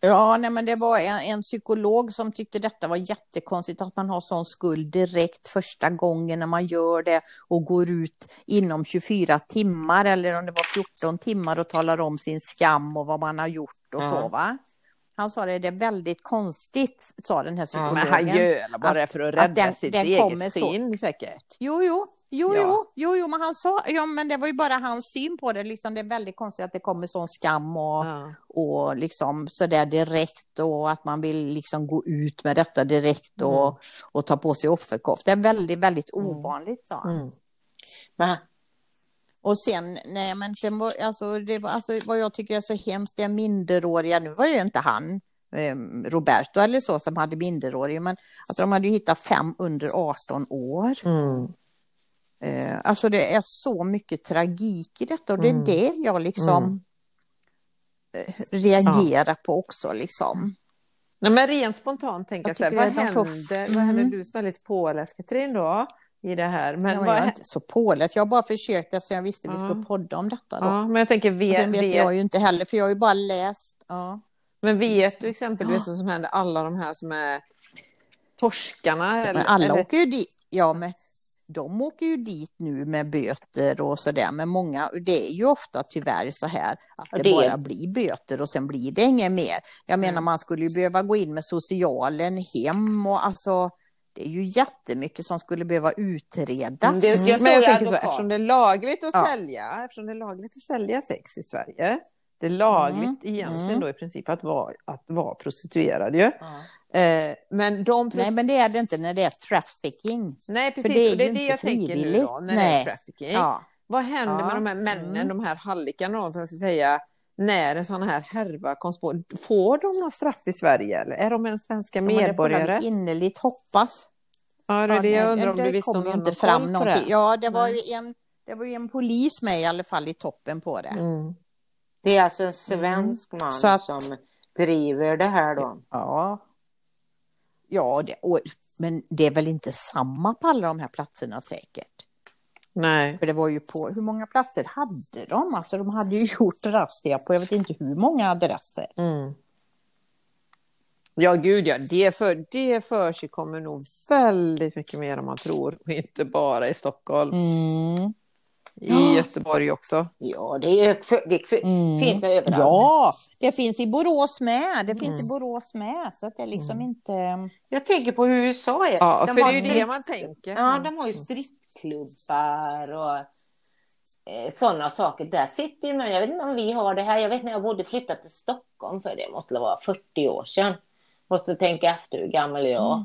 Ja, nej, men det var en, en, psykolog som tyckte detta var jättekonstigt att man har sån skuld direkt första gången när man gör det och går ut inom 24 timmar eller om det var 14 timmar och talar om sin skam och vad man har gjort och ja. så va. Han sa det, det är väldigt konstigt, sa den här psykologen. Ja, men han gör bara att, för att rädda den, sitt den eget skinn säkert. Jo, jo, Jo, ja. jo, jo, jo, men han sa, ja, men det var ju bara hans syn på det. Liksom, det är väldigt konstigt att det kommer sån skam och, ja. och liksom sådär direkt och att man vill liksom gå ut med detta direkt och, mm. och ta på sig offerkofta. Det är väldigt, väldigt mm. ovanligt, sa han. Mm. Och sen, nej men sen var, alltså, det var, alltså vad jag tycker är så hemskt, det är minderåriga, nu var det inte han, ehm, Roberto eller så som hade minderåriga, men att de hade hittat fem under 18 år. Mm. Eh, alltså det är så mycket tragik i detta och det är mm. det jag liksom mm. Eh, reagerar ja. på också liksom. Nej, men rent spontant tänker jag, jag så här, vad, händer, så... mm. vad händer du som är lite påläst Katrin då? I det här. Men, ja, men jag är inte så påläst, jag har bara försökt eftersom jag visste vi skulle podda om detta. Då. Ja, men jag tänker, vet, sen vet, vet jag ju inte heller för jag har ju bara läst. Ja. Men vet du exempelvis vad som händer alla de här som är torskarna? Eller, men alla eller? åker ju dit. Ja, men de åker ju dit nu med böter och sådär, men många, det är ju ofta tyvärr så här att det, det bara blir böter och sen blir det inget mer. Jag menar, man skulle ju behöva gå in med socialen hem och alltså det är ju jättemycket som skulle behöva utredas. Det, jag men jag tänker så, eftersom det är lagligt att ja. sälja, eftersom det är lagligt att sälja sex i Sverige, det är lagligt mm. egentligen mm. då i princip att vara, att vara prostituerad ju. Ja. Eh, men de... Nej, men det är det inte när det är trafficking. Nej, precis. det är, och det, är det jag tänker nu då, när Nej. det är trafficking. Ja. Vad händer ja. med de här männen, mm. de här hallickarna, om jag ska säga, när en sån här härva koms på? Får de några straff i Sverige eller är de en svenska medborgare? Ja, det får innerligt hoppas. Ja, det är det jag undrar om du visste om någon inte fram någonting. Det. Ja, det var, ju en, det var ju en polis med i alla fall i toppen på det. Mm. Det är alltså en svensk mm. man att, som driver det här då? Ja, Ja, det, och, men det är väl inte samma på alla de här platserna säkert. Nej. För det var ju på, hur många platser hade de? Alltså de hade ju (laughs) gjort razzia på jag vet inte hur många adresser. Mm. Ja, gud ja, det, för, det för sig kommer nog väldigt mycket mer än man tror och inte bara i Stockholm. Mm. I Göteborg också. Ja, det, är, det mm. finns det överallt. Ja, det finns i Borås med. Det finns mm. i Borås med. Så att det är liksom mm. inte... Jag tänker på hur USA är. Ja, de för det är ju det man tänker. Ja, de har ju strippklubbar och eh, sådana saker. Där sitter ju man. Jag vet inte om vi har det här. Jag vet när jag bodde flyttat till Stockholm för det måste vara 40 år sedan. Måste tänka efter hur gammal jag.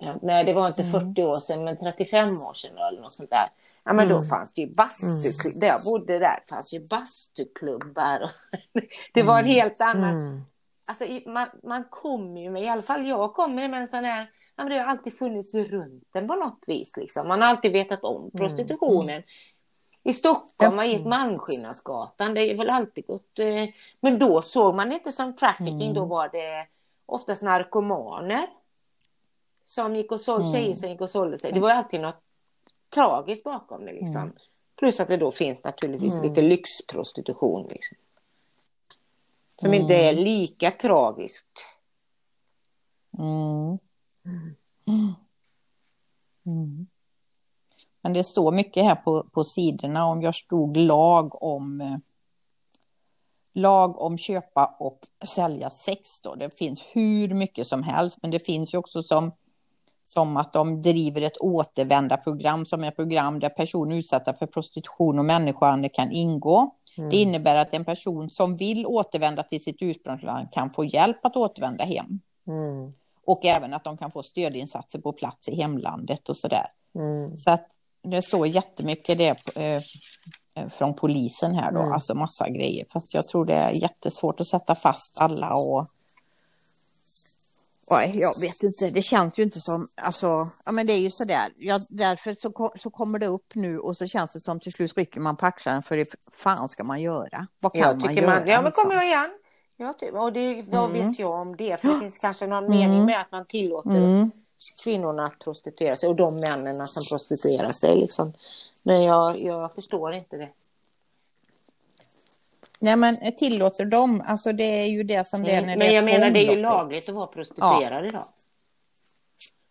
Mm. Nej, det var inte 40 mm. år sedan, men 35 år sedan eller något sånt där. Ja men mm. då fanns det ju bastuklubbar, mm. där jag bodde där fanns ju bastuklubbar. (laughs) det var en mm. helt annan, mm. alltså man, man kommer ju med, i alla fall jag kommer med en sån här, ja, men det har alltid funnits runt den på något vis liksom. Man har alltid vetat om mm. prostitutionen. I Stockholm, man gick Malmskillnadsgatan, det är väl alltid gått, eh, men då såg man inte som trafficking, då var det oftast narkomaner som gick och sålde, tjejer som gick och sålde sig. Det var alltid något tragiskt bakom det. Liksom. Mm. Plus att det då finns naturligtvis mm. lite lyxprostitution. Liksom. Som mm. inte är lika tragiskt. Mm. Mm. Men det står mycket här på, på sidorna om jag stod lag om eh, lag om köpa och sälja sex. Då. Det finns hur mycket som helst, men det finns ju också som som att de driver ett återvändarprogram som är program där personer utsatta för prostitution och människohandel kan ingå. Mm. Det innebär att en person som vill återvända till sitt ursprungsland kan få hjälp att återvända hem. Mm. Och även att de kan få stödinsatser på plats i hemlandet och sådär. Mm. Så att det står jättemycket det eh, eh, från polisen här då, mm. alltså massa grejer. Fast jag tror det är jättesvårt att sätta fast alla och Oj, jag vet inte, det känns ju inte som, alltså, ja men det är ju sådär, ja, därför så, så kommer det upp nu och så känns det som till slut rycker man på axlarna för det fan ska man göra? Vad kan jag man göra? Man, ja men kommer jag igen. Ja, typ, och det, vad mm. vet jag om det? För det finns kanske någon mm. mening med att man tillåter mm. kvinnorna att prostituera sig och de männen som prostituerar sig. Liksom. Men jag, jag förstår inte det. Nej men tillåter de, alltså det är ju det som det är när Men jag menar det är ju lagligt att vara prostituerad ja. idag.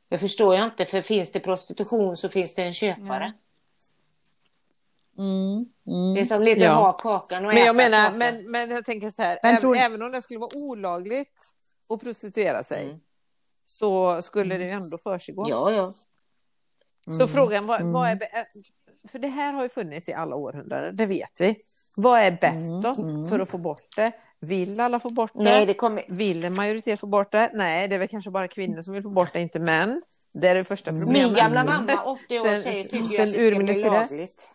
Jag förstår jag inte, för finns det prostitution så finns det en köpare. Mm, mm. Det är som lite ja. ha kakan och men äta jag menar, kakan. Men, men jag tänker så här, även, tror... även om det skulle vara olagligt att prostituera sig mm. så skulle det ju ändå försiggå. Ja, ja. Så mm. frågan, vad, vad är... Mm. För det här har ju funnits i alla århundraden, det vet vi. Vad är bäst mm, då mm. för att få bort det? Vill alla få bort det? Nej, det kommer... Vill en majoritet få bort det? Nej, det är väl kanske bara kvinnor som vill få bort det, inte män. Det är det första problemet. Min gamla mamma, 80 år, säger tycker att det är lagligt.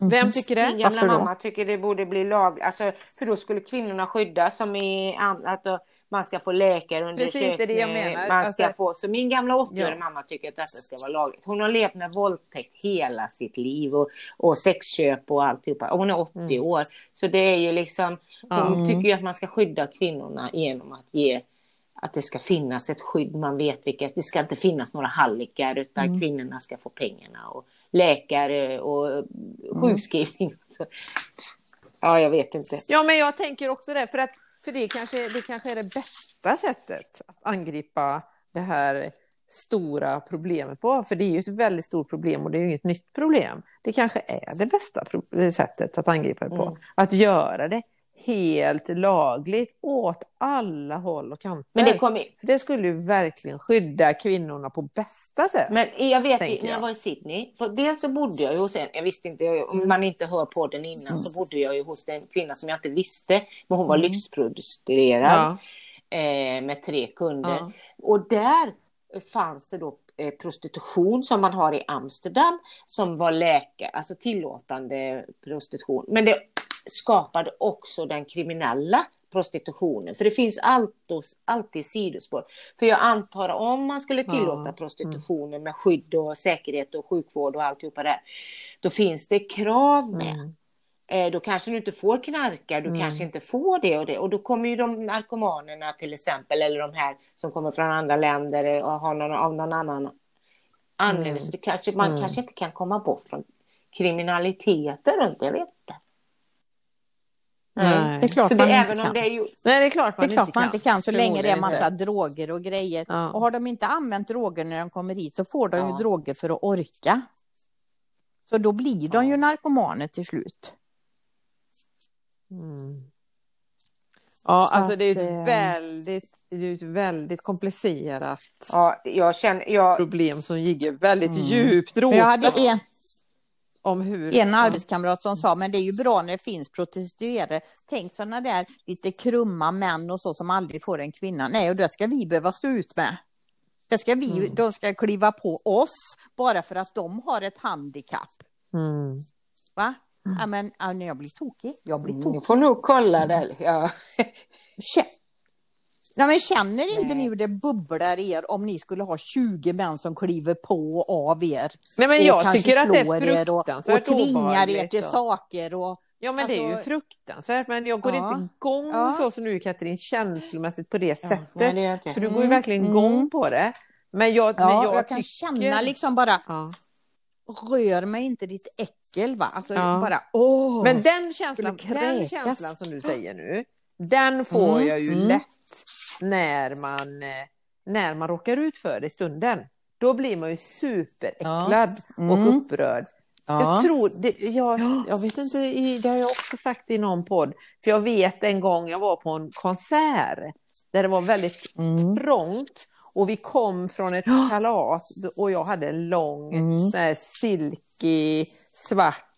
Vem mhm. tycker det? Min gamla mamma tycker det borde bli lag, alltså, för då skulle kvinnorna skyddas som i att man ska få läkarundersökning. Precis, det det. Man ska alltså, få, så min gamla 80-åriga ja. mamma tycker att detta ska vara lagligt. Hon har levt med våldtäkt hela sitt liv och, och sexköp och alltihopa. Och hon är 80 mm. år. Så det är ju liksom, hon mm. tycker ju att man ska skydda kvinnorna genom att ge att det ska finnas ett skydd, man vet vilket, det ska inte finnas några hallickar utan mm. kvinnorna ska få pengarna. Och, läkare och mm. sjukskrivning. (laughs) Så, ja, jag vet inte. Ja, men jag tänker också det, för, att, för det, kanske, det kanske är det bästa sättet att angripa det här stora problemet på, för det är ju ett väldigt stort problem och det är ju inget nytt problem. Det kanske är det bästa sättet att angripa det på, mm. att göra det helt lagligt åt alla håll och kanter. Men det, kom in. För det skulle ju verkligen skydda kvinnorna på bästa sätt. Men jag vet när jag var i Sydney, för dels så bodde jag ju hos en, jag visste inte, om man inte hör podden innan mm. så bodde jag ju hos en kvinna som jag inte visste, men hon var mm. lyxproducerad ja. eh, med tre kunder. Ja. Och där fanns det då eh, prostitution som man har i Amsterdam som var läkare, alltså tillåtande prostitution. Men det skapade också den kriminella prostitutionen. För det finns alltid, alltid sidospår. För jag antar om man skulle tillåta ja. prostitutionen med skydd och säkerhet och sjukvård och alltihopa där. Då finns det krav med. Mm. Eh, då kanske du inte får knarka, du mm. kanske inte får det och det. Och då kommer ju de narkomanerna till exempel, eller de här som kommer från andra länder och har någon, av någon annan anledning. Mm. Så det kanske, man mm. kanske inte kan komma bort från kriminaliteten runt, jag vet. Nej. Det är klart så man inte kan. Det är ju... Nej, det är klart man, det är klart man inte kan. så länge det är massa droger och grejer. Ja. Och har de inte använt droger när de kommer hit så får de ja. ju droger för att orka. Så då blir de ju narkomaner till slut. Mm. Ja, så alltså det är ett eh, väldigt, det är ett väldigt komplicerat ja, jag känner, jag... problem som ligger väldigt mm. djupt rotat. Jag hade en, om hur... En arbetskamrat som sa, men det är ju bra när det finns prostituerade. Tänk sådana där lite krumma män och så som aldrig får en kvinna. Nej, och det ska vi behöva stå ut med. Det ska vi, mm. De ska kliva på oss bara för att de har ett handikapp. Mm. Va? Mm. Ja, men ja, när jag blir tokig, jag blir tokig. Ni får nog kolla det. Ja. Nej, men känner inte ni hur det bubblar er om ni skulle ha 20 män som kliver på och av er? Nej, men jag tycker att det är fruktansvärt och, och tvingar er till saker. Och, Ja men alltså, det är ju alltså- fruktansvärt men jag går ja, inte igång ja. så som du Katrin känslomässigt på det sättet. Ja, det för du går ju verkligen mm, igång mm. på det. Men jag, ja, men jag, jag kan känna liksom bara ja. Rör mig inte ditt äckel va? Alltså bara åh. Men den känslan, den känslan som du säger nu. Den får mm, jag ju mm. lätt när man, eh, när man råkar ut för det i stunden. Då blir man ju superäcklad ja. mm. och upprörd. Ja. Jag tror, det, jag, jag vet inte, det har jag också sagt i någon podd, för jag vet en gång jag var på en konsert där det var väldigt mm. trångt och vi kom från ett kalas och jag hade en lång mm. silky svart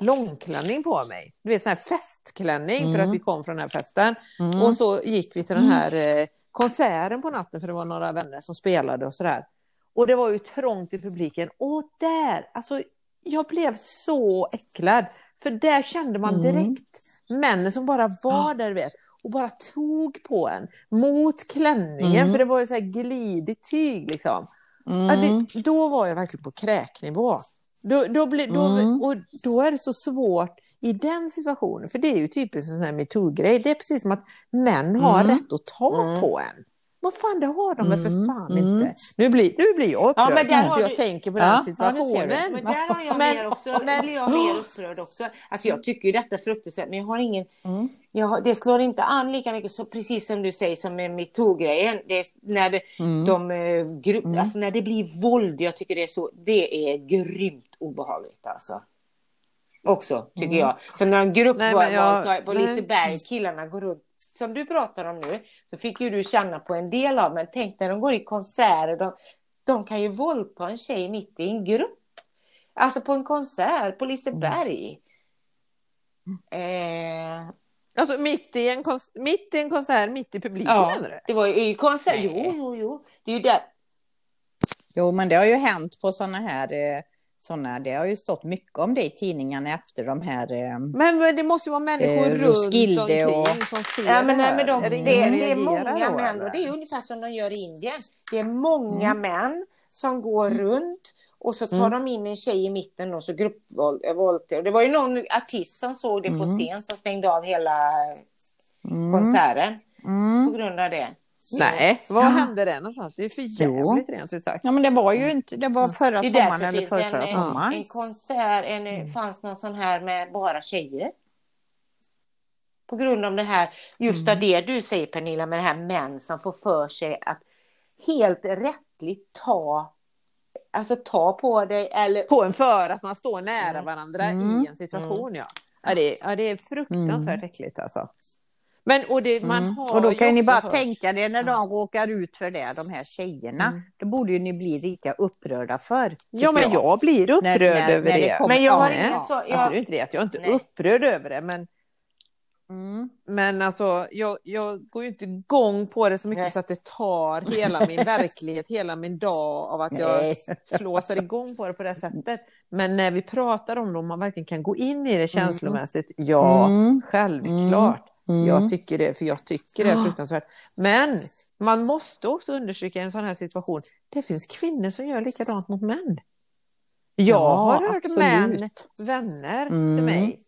långklänning på mig. Du vet sån här festklänning mm. för att mm. vi kom från den här festen. Mm. Och så gick vi till den här eh, konserten på natten för det var några vänner som spelade och sådär. Och det var ju trångt i publiken. Och där, alltså jag blev så äcklad. För där kände man mm. direkt mm. männen som bara var där vet. och bara tog på en mot klänningen, Mm. för det var ju så här glidigt tyg liksom. Ja, Mm. det, då var jag verkligen på kräknivå. Då, då, blir, då, Mm. och då är det så svårt i den situationen, för det är ju typiskt en sån här metoo-grej. Det är precis som att män har Mm. rätt att ta Mm. på en. Vad fan, det har de väl för Mm. fan Mm. inte. Nu blir, nu blir jag upprörd, Ja, men där har jag du- tänker på Ja, den ja, situationen. Men där har jag Men- mer också, men- blir jag mer upprörd också. Alltså jag tycker ju detta är fruktansvärt, men jag har ingen... Mm. Jag har, det slår inte an lika mycket, så precis som du säger, som med metoo-grejen. När det, Mm. de, eh, gru, alltså när det blir våld, jag tycker det är så, det är grymt obehagligt alltså. Också, tycker Mm. jag. Så när en grupp Nej, jag- på. Liseberg, killarna går runt, som du pratar om nu, så fick ju du känna på en del av, men tänk när de går i konserter, de, de kan ju våldta en tjej mitt i en grupp. Alltså på en konsert på Liseberg. Eh, Alltså mitt i, en mitt i en konsert, mitt i publiken ja, menar du? det var ju i konsert. Jo, jo, jo. Det är ju där. Jo, men det har ju hänt på sådana här, eh, såna, det har ju stått mycket om det i tidningarna efter de här. eh, Men det måste ju vara människor Eh, runt omkring och- som ser Ja, men, det nej, här. men de, Är det, det, som är många då, män och det är ungefär som de gör i Indien. Det är många män som går runt och så tar Mm. de in en tjej i mitten och så gruppvåldtäkt. Det var ju någon artist som såg det på Mm. scen som stängde av hela Mm. konserten Mm. på grund av det. Nej, var Ja. hände det någonstans? Det är för jävligt rent ut sagt. Ja, men det var ju inte, det var förra Det är sommaren eller förra, en, förra en, sommaren. en konsert, en, Mm. fanns någon sån här med bara tjejer. På grund av det här, just av det du säger Pernilla, med det här män som får för sig att helt rättligt ta, alltså ta på dig eller På en för att man står nära Mm. varandra Mm. i en situation. Ja. Ja, det, ja, det är fruktansvärt äckligt alltså. Men, och det, man Mm. har Och då kan ni bara hört- tänka er när de råkar ut för det, de här tjejerna. Mm. Då borde ju ni bli lika upprörda för. Ja, men tycker jag blir upprörd När- när- över när det det. kommer- Men jag har Ja, ingen så, Alltså, jag, det är inte det att jag inte är upprörd över det, men, Mm. men alltså, jag, jag går ju inte igång på det så mycket Nej. så att det tar hela min (laughs) verklighet, hela min dag av att jag Nej. flåsar igång på det på det sättet. Men när vi pratar om det, om man verkligen kan gå in i det känslomässigt, ja, Mm. självklart. Mm. Jag tycker det, för jag tycker det är fruktansvärt. Men man måste också understryka i en sån här situation, det finns kvinnor som gör likadant mot män. Jag Ja, har hört absolut. män, vänner Mm. till mig,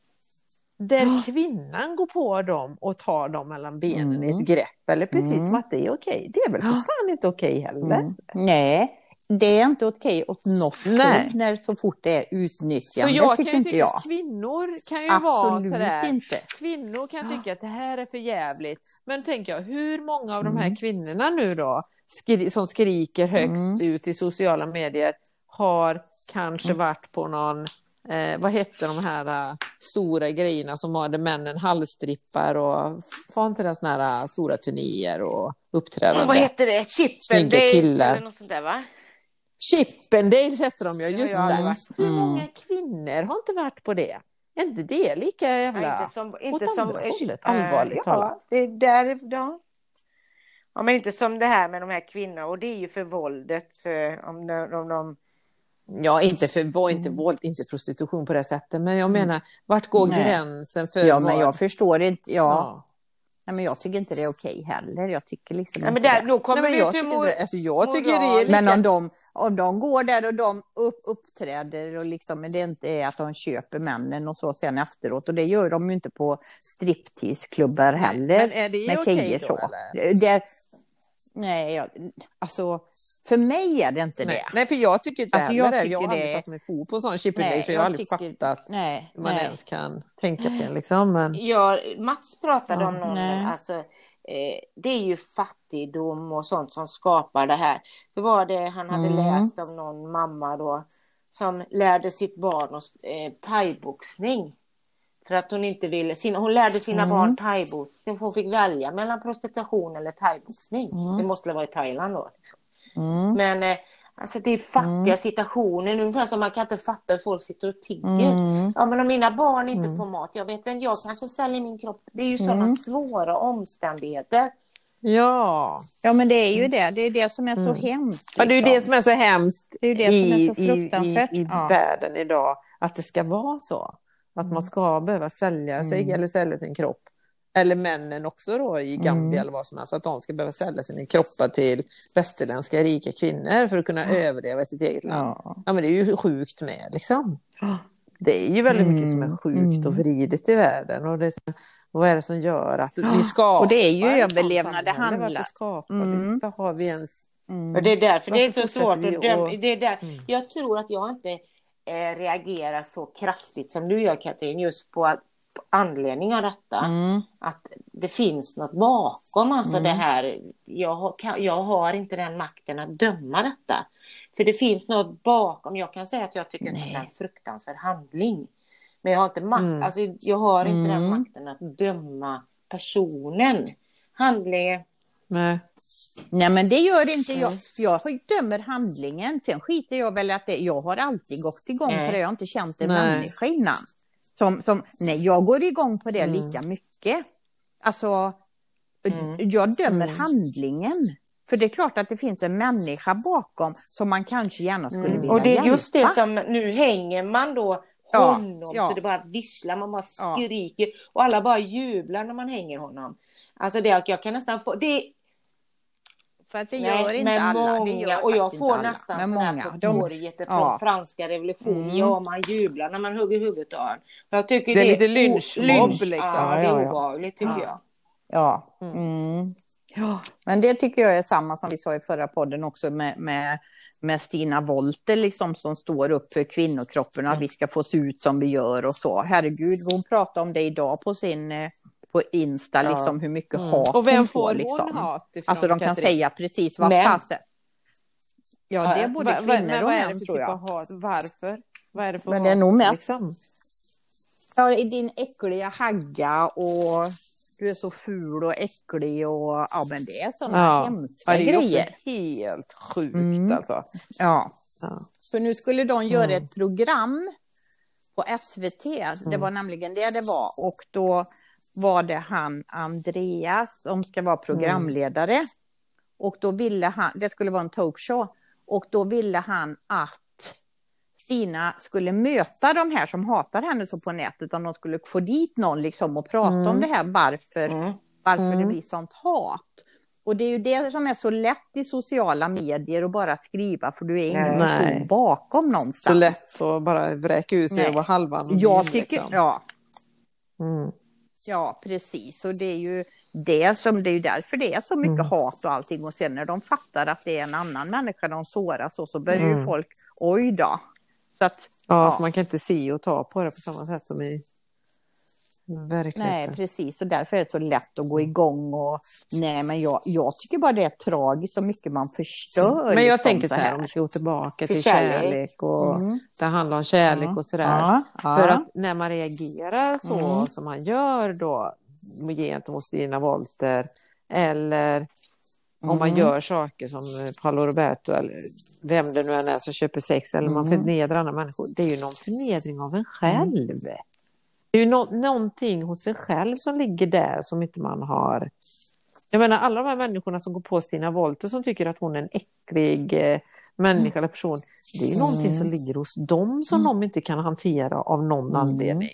där kvinnan går på dem och tar dem mellan benen i Mm. ett grepp. Eller precis Mm. som att det är okej. Det är väl för fan inte okej heller. Mm. Nej, det är inte okej åt något Nej. när så fort det är Så utnyttjande, jag kan tycker ju inte tycka jag. att kvinnor kan ju vara Absolut sådär. inte. Kvinnor kan tycka att det här är för jävligt. Men tänker jag, hur många av de här Mm. kvinnorna nu då, skri som skriker högst Mm. ut i sociala medier, har kanske Mm. varit på någon, eh, vad hette de här eh, stora grejerna som var där männen halsstrippar och får inte den såna här eh, stora turnéer och uppträdande. vad heter det? Chippen Days killar. eller något sånt där va? Chippendales heter de ju, Det har just det. Hur Mm. många kvinnor har inte varit på det? Är inte det lika jävla... Ja, inte som, inte åt som, hållet, eh, allvarligt ja, talat. Det är där, ja. ja, men inte som det här med de här kvinnorna och det är ju för våldet. För om de, om de, Ja, inte för var inte våld, inte prostitution på det sättet. Men jag menar, vart går Nej. gränsen för Ja, men jag förstår inte. Ja. Ja. Nej, men jag tycker inte det är okej heller. Jag tycker liksom ja, men där, då kommer Nej, men jag tycker, mor, inte, alltså, jag tycker det är lika... Men om de, om de går där och de upp, uppträder och liksom, det inte är att de köper männen och så sen efteråt. Och det gör de ju inte på stripteaseklubbar heller. Men är det okej tjejer då, eller? Det, nej, jag, alltså för mig är det inte Nej. det. Nej, för jag tycker inte Alltså, heller jag det. Jag har aldrig satt mig fot på en sån chipping Nej, för jag har aldrig tycker- fattat Nej, hur man nej. ens kan tänka på det. Liksom. Men... Ja, Mats pratade Ja, om någon, alltså, eh, det är ju fattigdom och sånt som skapar det här. Så var det, han hade Mm. läst om någon mamma då som lärde sitt barn eh, thaiboxning. För att hon inte ville, hon lärde sina Mm. barn thaiboxning, hon fick välja mellan prostitution eller thaiboxning. Mm. Det måste vara i Thailand då. Liksom. Mm. Men eh, alltså det är fattiga situationer, ungefär som man kan inte fatta hur folk sitter och tigger. Mm. Ja men om mina barn inte Mm. får mat, jag vet vem, jag kanske säljer min kropp. Det är ju sådana Mm. svåra omständigheter. Ja. Ja, men det är ju det. Det är det som är så Mm. hemskt. ja, det är ju liksom. det som är så hemskt Det är ju det som är så i, fruktansvärt. i, i, i Ja. världen idag. Att det ska vara så. Att man ska behöva sälja sig Mm. eller sälja sin kropp. eller männen också då i Gambia mm. eller vad som helst, att de ska behöva sälja sina kroppar till västerländska rika kvinnor för att kunna ja. överleva i sitt eget land. Ja. ja. men det är ju sjukt med liksom. Det är ju väldigt mycket mm. som är mm. sjukt och mm. vridet i världen. Och, det, och vad är det som gör att vi skapar Och det är ju överlevnad det handlar. Varför skapar mm. vi? Varför har vi ens... Mm. Och det är därför det är så svårt att döma. Och... Det är där, mm. Jag tror att jag inte eh, reagerar så kraftigt som du gör Katrin, just på att anledning av detta. Mm. Att det finns något bakom, alltså mm. det här. Jag har, jag har inte den makten att döma detta. För det finns något bakom. Jag kan säga att jag tycker Nej. att det är en fruktansvärd handling. Men jag har inte, makt, mm. alltså, jag har inte den mm. makten att döma personen. Handlingen. Nej. Nej men det gör inte jag. Jag dömer handlingen. Sen skiter jag väl att det, jag har alltid gått igång på det. Jag har inte känt en människa innan. Som, som, nej, jag går igång på det mm. lika mycket. Alltså, mm. jag dömer mm. handlingen. För det är klart att det finns en människa bakom som man kanske gärna skulle mm. vilja Och det är just hjälpa. det som, nu hänger man då honom ja, ja. så det bara visslar, man bara skriker ja. och alla bara jublar när man hänger honom. Alltså det, jag kan nästan få, det, för att det Nej, gör inte alla. Många, det gör och jag får nästan men många. på torget från ja. franska revolutionen. Mm. Ja, man jublar när man hugger huvudet av en. Jag tycker det är det, lite lynchmobb liksom. Ja, det är obehagligt tycker jag. Ja. Mm. mm. ja, men det tycker jag är samma som vi sa i förra podden också med, med med Stina Wolter liksom, som står upp för kvinnokroppen och att vi ska få se ut som vi gör och så. Herregud, hon pratade om det idag på sin eh, på Insta, ja. liksom hur mycket mm. hat Och vem hon får hon liksom. hat ifrån? Alltså de kan Katrin? säga precis vad fasen. Ja, det är både va, kvinnor och män tror jag. Hat? Varför? Vad är det för Men det är nog mest. Liksom? Ja, din äckliga hagga och du är så ful och äcklig och ja, men det är sådana ja. hemska ja, det är grejer. helt sjukt mm. alltså. Ja. ja. Så nu skulle de göra mm. ett program på SVT. Det mm. var nämligen det det var och då var det han Andreas som ska vara programledare. Mm. Och då ville han, det skulle vara en talkshow, och då ville han att Stina skulle möta de här som hatar henne så på nätet, utan de skulle få dit någon liksom och prata mm. om det här, varför, mm. varför det mm. blir sånt hat. Och det är ju det som är så lätt i sociala medier att bara skriva, för du är ingen person bakom någonstans. Så lätt att bara vräka ut sig över halvan. Jag tycker, liksom. ja. Mm. Ja, precis. Och det är ju det som det är därför det är så mycket mm. hat och allting. Och sen när de fattar att det är en annan människa de såras och så börjar mm. ju folk, oj då. Så att, ja, ja. Man kan inte se och ta på det på samma sätt som i verkligheten. Nej, precis. Och därför är det så lätt att gå igång och nej, men jag, jag tycker bara det är tragiskt så mycket man förstör. Men jag liksom tänker så här, om vi ska gå tillbaka till, till kärlek. kärlek och mm. det handlar om kärlek mm. och sådär. Ja, ja. För att när man reagerar så mm. som man gör då gentemot Stina Wolter eller om man mm. gör saker som Paolo Roberto eller vem det nu än är som köper sex eller man mm. förnedrar andra människor. Det är ju någon förnedring av en själv. Det är ju no någonting hos sig själv som ligger där som inte man har. Jag menar alla de här människorna som går på Stina Wolter som tycker att hon är en äcklig eh, människa eller person. Det är ju mm. någonting som ligger hos dem som mm. de inte kan hantera av någon mm. anledning.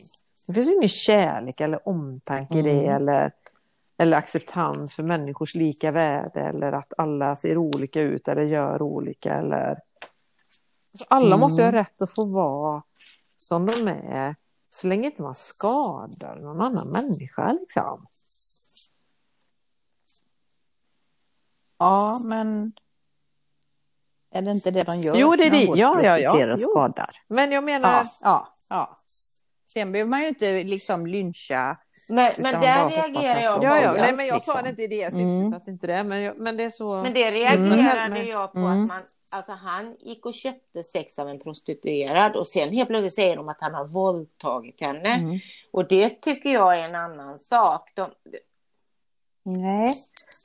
Det finns ju ingen kärlek eller omtanke i det mm. eller, eller acceptans för människors lika värde eller att alla ser olika ut eller gör olika eller... Alltså alla måste ju ha mm. rätt att få vara som de är så länge inte man skadar någon annan människa liksom. Ja, men är det inte det de gör? Jo, det är det. Ja, ja, ja. skadar. Men jag menar... Ja, ja, ja. Sen behöver man ju inte liksom lyncha. Men, men där reagerar jag på. Ja, ja. Nej, men jag liksom. sa det inte i det syftet, mm. att inte det, men, men det är så. Men det reagerade mm. jag på, mm. att man, alltså han gick och köpte sex av en prostituerad och sen helt plötsligt säger de att han har våldtagit henne. Mm. Och det tycker jag är en annan sak. De, Nej,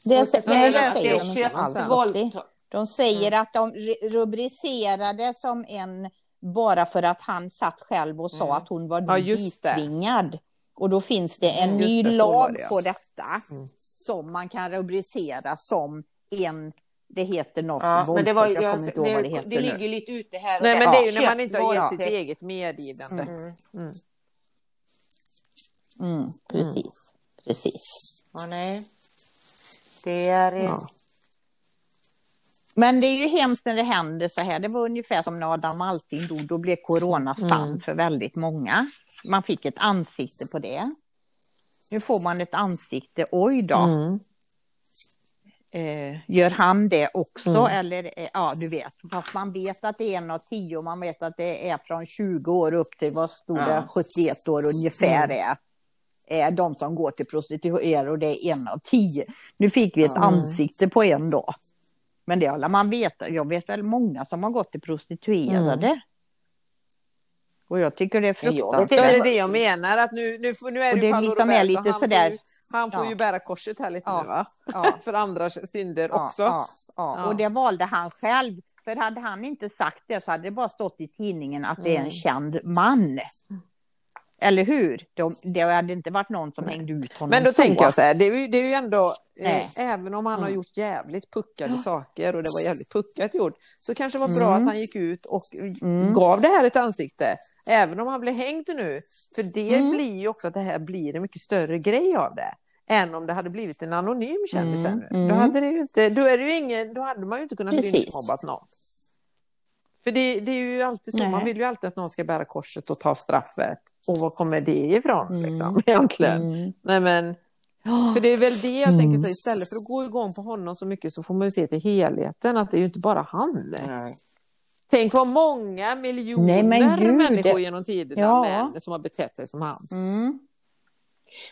det, är, det, det, det säger de inte De säger att de rubricerade som en bara för att han satt själv och sa mm. att hon var ja, ditvingad. Och då finns det en mm, ny det, lag det, ja. på detta mm. som man kan rubricera som en det heter något ja, men det, var, jag, jag inte ihåg vad det heter Det ligger nu. lite ute här. Nej, men det är ju när man inte har gett sitt eget medgivande. Mm. Mm. Mm, precis. Precis. Ja, nej. Det är... eh, Ja. Men det är ju hemskt när det händer så här. Det var ungefär som när Adam Alsing dog. Då blev corona Mm. för väldigt många. Man fick ett ansikte på det. Nu får man ett ansikte. Oj då. Mm. Eh, gör han det också? Mm. Eller, eh, ja, du vet. Fast man vet att det är en av tio man vet att det är från 20 år upp till vad stod det, Ja. 71 år ungefär Mm. är. Är de som går till prostituerade och det är en av tio. Nu fick vi ett Mm. ansikte på en då. Men det har man veta. Jag vet väl många som har gått till prostituerade. Mm. Och jag tycker det är vet Ja, det fruktansvärt. är det jag menar, att nu, nu, nu är det det Paolo är lite han sådär- Får ju, han får Ja. ju bära korset här lite Ja. nu va? Ja. (laughs) För andra synder också. Och det valde han själv. För hade han inte sagt det så hade det bara stått i tidningen att det är en Mm. känd man. Eller hur? De, det hade inte varit någon som hängde ut honom Men då så. tänker jag så här, det är ju, det är ju ändå, eh, Nej. även om han har Mm. gjort jävligt puckade saker och det var jävligt puckat gjort, så kanske det var bra Mm. att han gick ut och Mm. gav det här ett ansikte. Även om han blir hängd nu. För det Mm. blir ju också att det här blir en mycket större grej av det. Än om det hade blivit en anonym kändis Mm. ännu. Då, Mm. hade det ju inte, då, är det ju ingen, då hade man ju inte kunnat lynchmobbat någon. För det, det är ju alltid så, Nej. man vill ju alltid att någon ska bära korset och ta straffet. Och var kommer det ifrån Mm. liksom, (laughs) egentligen? Mm. Nej men, för det är väl det jag Mm. tänker så istället för att gå igång på honom så mycket så får man ju se till helheten att det är ju inte bara han. Nej. Tänk vad många miljoner Nej, människor genom tiderna Ja. män som har betett sig som han. Mm.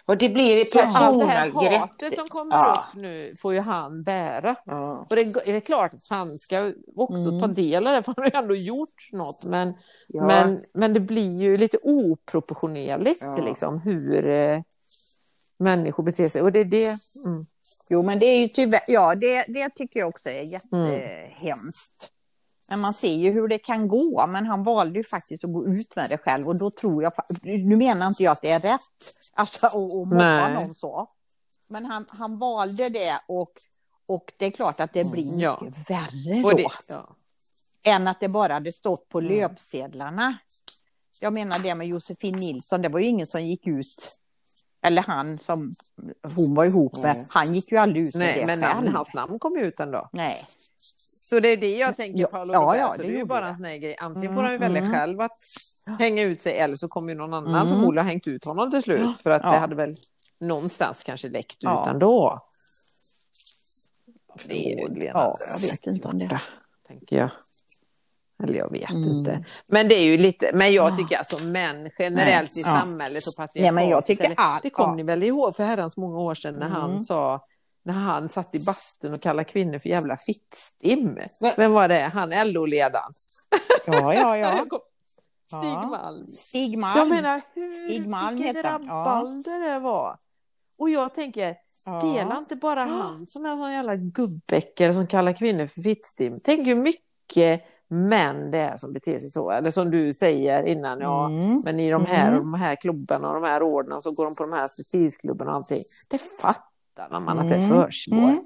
Och det blir i Så allt det här personangrepp. hatet som kommer Ja. upp nu får ju han bära. Ja. Och det är det klart att han ska också Mm. ta del av det, för han har ju ändå gjort något. Men, Ja. men, men det blir ju lite oproportionerligt liksom, hur eh, människor beter sig. Och det är det. Mm. Jo, men det är ju tyvärr, ja, det, det tycker jag också är jättehemskt. Men man ser ju hur det kan gå, men han valde ju faktiskt att gå ut med det själv och då tror jag, nu menar inte jag att det är rätt, (laughs) alltså att mobba någon så. Men han, han valde det och, och det är klart att det blir mycket Ja. värre då. Det, ja. än att det bara hade stått på Mm. löpsedlarna. Jag menar det med Josefin Nilsson, det var ju ingen som gick ut, eller han som hon var ihop med, Nej. han gick ju aldrig ut med Nej, det men själv. hans namn kom ju ut ändå. Nej. Så det är det jag tänker, Ja, Paolo ja, ja, det det är ju bara det. en sån här grej. Antingen Mm, får han ju välja mm. själv att hänga ut sig eller så kommer ju någon annan Mm. förmodligen ha hängt ut honom till slut. För att Ja. det hade väl någonstans kanske läckt ut Ja. ändå. Det är- Förmodligen. ja, jag vet inte om det. Tänker jag. Eller jag vet Mm. inte. Men det är ju lite, men jag tycker alltså män generellt i Ja. samhället och patriarkatet. Nej, men jag tycker all- Det kom ja. ni väl ihåg för herrans många år sedan när han Mm. sa när han satt i bastun och kallade kvinnor för jävla fittstim. Va? Vem var det? Han LO-ledaren. Ja, ja, ja. (laughs) Stig Ja. Malm. Stig Malm. Jag menar, hur, Stig Malm han, ja. rabalder det var. Och jag tänker, ja. Dela inte bara han som är en sån jävla gubbäckare som kallar kvinnor för fittstim. Tänk hur mycket män det är som beter sig så. Eller som du säger innan, ja, Mm. men i de här, Mm. och de här klubbarna och de här orden så går de på de här stripteaseklubbarna och allting. Det fattar man att det Mm. försiggår. Mm.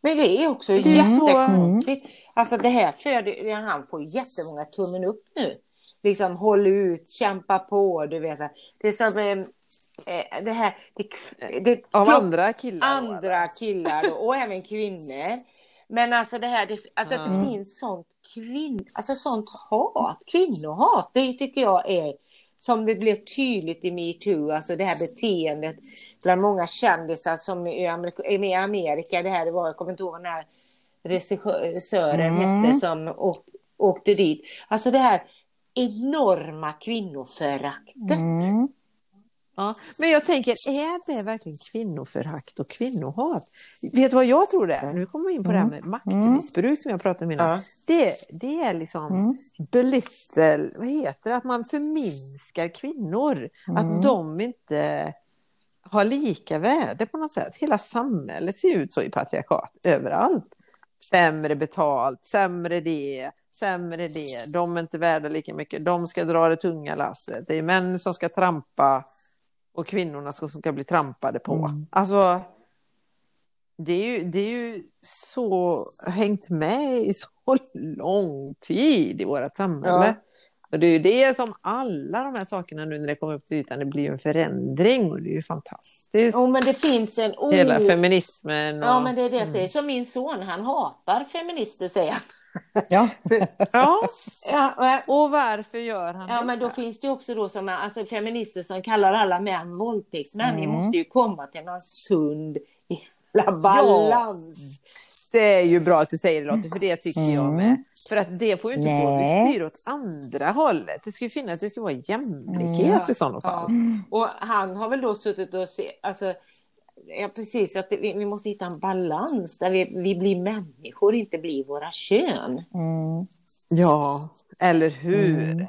Men det är också Det är så- jättekonstigt. Alltså det här föder, han får jättemånga tummen upp nu. Liksom håll ut, kämpa på, du vet. Det är som eh, eh, det här, det, det, Av andra killar. då, andra killar då, och även kvinnor. Men alltså det här, det, alltså att det Mm. finns sånt kvinn, alltså sånt hat, kvinnohat, det tycker jag är som det blev tydligt i metoo, alltså det här beteendet bland många kändisar som i Amerika, i Amerika det här var, jag kommer inte ihåg här regissören Mm. hette som åk, åkte dit. Alltså det här enorma kvinnoföraktet. Mm. Ja, men jag tänker, är det verkligen kvinnoförakt och kvinnohat? Vet du vad jag tror det är? Nu kommer vi in på det här med maktmissbruk som jag pratade om innan. Ja. Det, det är liksom Mm. belittle, vad heter det, att man förminskar kvinnor. Mm. Att de inte har lika värde på något sätt. Hela samhället ser ut så i patriarkat överallt. Sämre betalt, sämre det, sämre det. De är inte värda lika mycket. De ska dra det tunga lasset. Det är män som ska trampa och kvinnorna som ska bli trampade på. Mm. Alltså, det är, ju, det är ju så hängt med i så (laughs) lång tid i vårt samhälle. Och det är ju det som alla de här sakerna nu när det kommer upp till ytan, det blir ju en förändring och det är ju fantastiskt. Jo, men det finns en... Oh. Hela feminismen. Och... Ja, men det är det jag säger. Som min son, han hatar feminister, säger han. Ja. ja. Ja, Och varför gör han ja, det? men då finns det också då som alltså, feminister som kallar alla män våldtäktsmän. Vi Mm. måste ju komma till någon sund balans. Det är ju bra att du säger det Lotte, för det tycker jag Mm. med. För att det får ju inte gå Nej. vi styr åt andra hållet. Det ska ju finnas, det ska vara jämlikhet Ja. i sådana fall. Ja. Och han har väl då suttit och se, alltså, ja, precis, att vi, vi måste hitta en balans där vi, vi blir människor, inte blir våra kön. Mm. Ja, eller hur? Mm.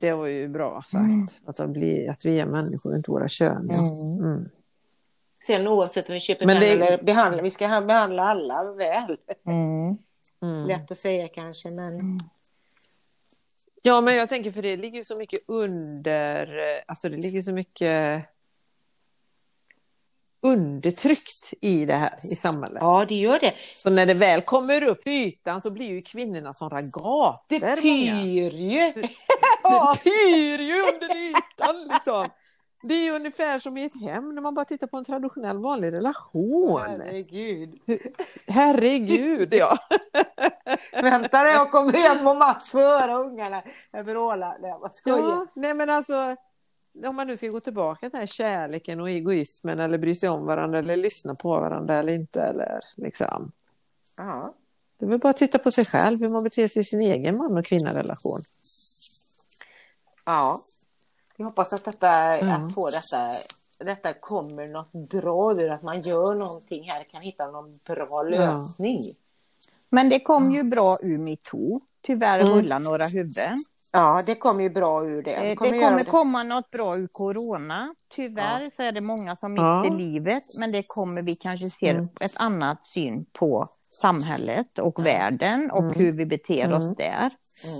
Det var ju bra sagt. Mm. Att, blir, att vi är människor, inte våra kön. Ja. Mm. Mm. Sen oavsett om vi köper Men män det- eller behandlar, vi ska behandla alla väl. Mm. Mm. Lätt att säga kanske, men Ja, men jag tänker för det ligger så mycket under, eh, alltså det ligger så mycket undertryckt i det här i samhället. ja, det gör det. Så när det väl kommer upp i ytan så blir ju kvinnorna som ragater. Det pyr ju. Det (laughs) pyr ju under ytan liksom. Det är ju ungefär som i ett hem när man bara tittar på en traditionell vanlig relation. Herregud. Herregud, ja. (laughs) Vänta när jag kommer hem och Mats får höra ungarna vråla. Nej, vad skojar. ja. Nej men alltså, om man nu ska gå tillbaka till den här kärleken och egoismen eller bry sig om varandra eller lyssna på varandra eller inte. Eller, liksom. Ja. Det är väl bara att titta på sig själv, hur man beter sig i sin egen man och kvinna-relation. ja. Jag hoppas att detta, Ja. att få detta, detta kommer något bra ur att man gör någonting här, kan hitta någon bra lösning. Men det kom ju bra ur metoo. Tyvärr Mm. rullar några huvuden. Ja, det kommer ju bra ur det. Eh, Det kommer kommer, det. komma något bra ur corona. Tyvärr så är det många som Ja. mister livet. Men det kommer vi kanske se Mm. ett annat syn på samhället och världen och Mm. hur vi beter Mm. oss där. Mm.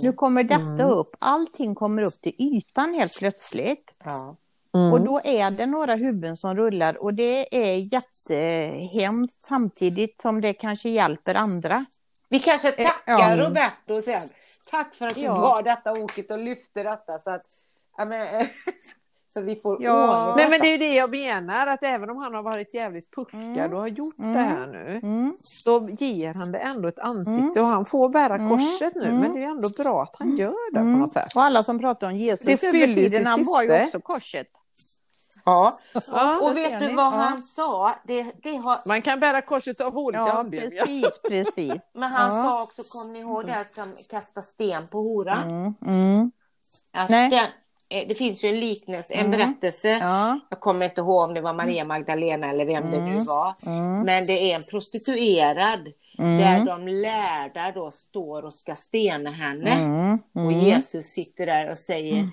Nu kommer detta Mm. upp. Allting kommer upp till ytan helt plötsligt. Ja. Mm. Och då är det några huvuden som rullar och det är jättehemskt samtidigt som det kanske hjälper andra. Vi kanske Eh, tackar ja. Roberto sen. Tack för att du Ja. var detta åket och lyfte detta så att ja, men, (laughs) så vi får Ja. Nej men det är ju det jag menar, att även om han har varit jävligt puckad Mm. och har gjort Mm. det här nu, Mm. så ger han det ändå ett ansikte och han får bära Mm. korset nu. Mm. Men det är ändå bra att han gör det Mm. på något sätt. Och alla som pratar om Jesus Det över fyller tiden, han var ju också korset. Ja. Ja, Och det vet du vad Ja. han sa? Det, det har, man kan bära korset av olika Ja, anledningar. precis, precis. (laughs) men han Ja. sa också, kommer ni ihåg det här som kasta sten på horan? Mm. Mm. Att Nej. den, eh, det finns ju en liknelse, en Mm. berättelse. Ja. Jag kommer inte ihåg om det var Maria Magdalena eller vem det nu Mm. var. Mm. Men det är en prostituerad där Mm. de lärda då står och ska stena henne. Mm. Och Mm. Jesus sitter där och säger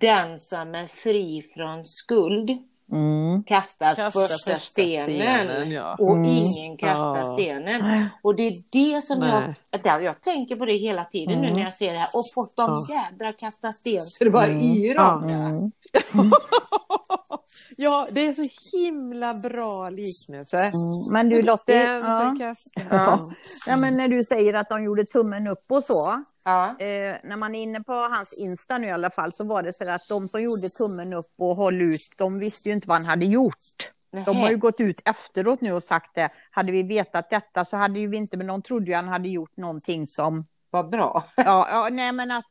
Den som är fri från skuld Mm. kastar, Kastar första, första stenen, stenen, ja. och Mm. ingen kastar Ja. stenen. Och det är det som Nej. jag, jag tänker på det hela tiden nu Mm. när jag ser det här och fått de Ja. jädra kasta sten så det bara Mm. yr om det. Mm. (laughs) Ja, det är så himla bra liknelse. Mm. Men du Lottie, ja. Ja. Ja, men när du säger att de gjorde tummen upp och så. Ja. Eh, när man är inne på hans Insta nu i alla fall så var det så att de som gjorde tummen upp och höll ut, de visste ju inte vad han hade gjort. De har ju gått ut efteråt nu och sagt det. Hade vi vetat detta så hade ju vi inte, men de trodde ju han hade gjort någonting som, Vad bra. ja, ja nej men att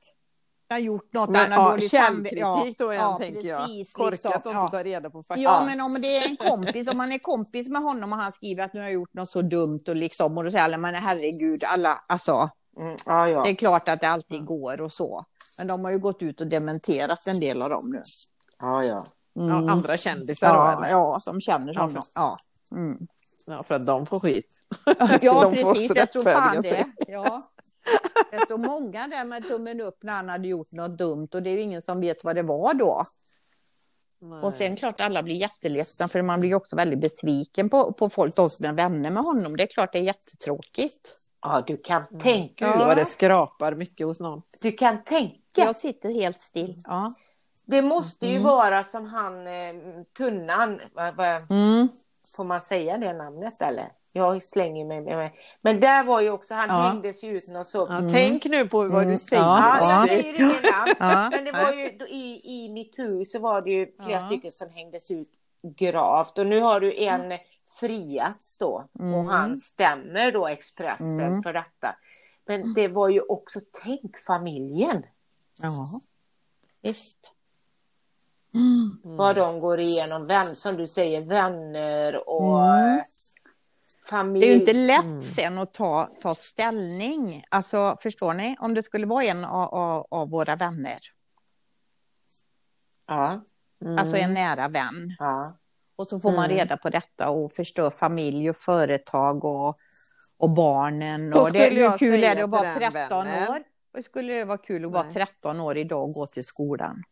han har gjort något, Men, ja, källkritik då igen, ja, tänker jag. precis, Korkat liksom. att Ja. inte ta reda på fakta. Ja, men om det är en kompis, om man är kompis med honom och han skriver att nu har jag gjort något så dumt och liksom, och då säger alla, men herregud, alla, alltså, Mm, ja, ja. det är klart att det alltid går och så. Men de har ju gått ut och dementerat en del av dem nu. ja, ja. Mm. Ja, andra kändisar ja, då eller? ja, som känner Ja, som för- dem. Ja. Mm. Ja, för att de får skit. ja, (laughs) Så de får precis, jag tror fan det. Ja. Det står många där med tummen upp när han hade gjort något dumt och det är ju ingen som vet vad det var då. Och sen klart alla blir jätteledsna för man blir också väldigt besviken på, på folk, de som är vänner med honom. Det är klart det är jättetråkigt. Ja, du kan tänka. Gud vad det skrapar mycket hos någon. Du kan tänka. Jag sitter helt still. Ja. Det måste ju vara som han, eh, tunnan, Mm. Får man säga det namnet eller? Jag slänger mig med mig. Men där var ju också, han Ja. hängdes ju ut något så. Ja, Tänk nu på vad Mm. du säger. Ja, Ja, jag ja. säger ingen namn. Ja. Men det var ju då i, i metoo så var det ju flera Ja. stycken som hängdes ut gravt och nu har du en friats då och han stämmer då Expressen Mm. för detta. Men det var ju också, tänk familjen. Ja, visst. Vad de går igenom, vem, som du säger, vänner och Mm. familj. Det är ju inte lätt sen att ta, ta ställning. Alltså, förstår ni? Om det skulle vara en av, av, av våra vänner, Ja. alltså en nära vän, ja. Och så får man Mm. reda på detta och förstör familj och företag och, och barnen. Och det, hur kul är det att vara den 13 vännen- år? Och skulle det vara kul att vara Nej. 13 år idag och gå till skolan?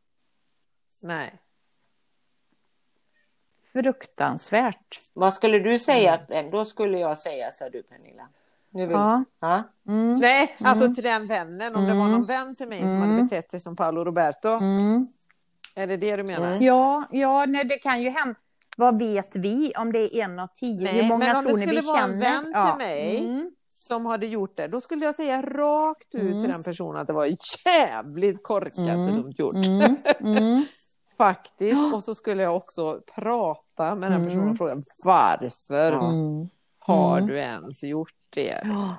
Nej. Fruktansvärt. Vad skulle du säga? Då skulle jag säga, sa du Pernilla. Nu vill... Ja. Ja. Mm. Nej, alltså till den vännen, om det var Mm. någon vän till mig som Mm. hade betett sig som Paolo Roberto. Mm. Är det det du menar? Mm. Ja, ja nej, det kan ju hända. Vad vet vi om det är en av tio? Nej, Hur många men om det tror ni vi skulle vara en känner? vän till mig, Mm. Som hade gjort det, då skulle jag säga rakt ut Mm. till den personen att det var jävligt korkat Mm. och dumt gjort. Mm. (laughs) Mm. Faktiskt. Och så skulle jag också prata med den Mm. personen och fråga varför Mm. har Mm. du ens gjort det? Ja. Liksom.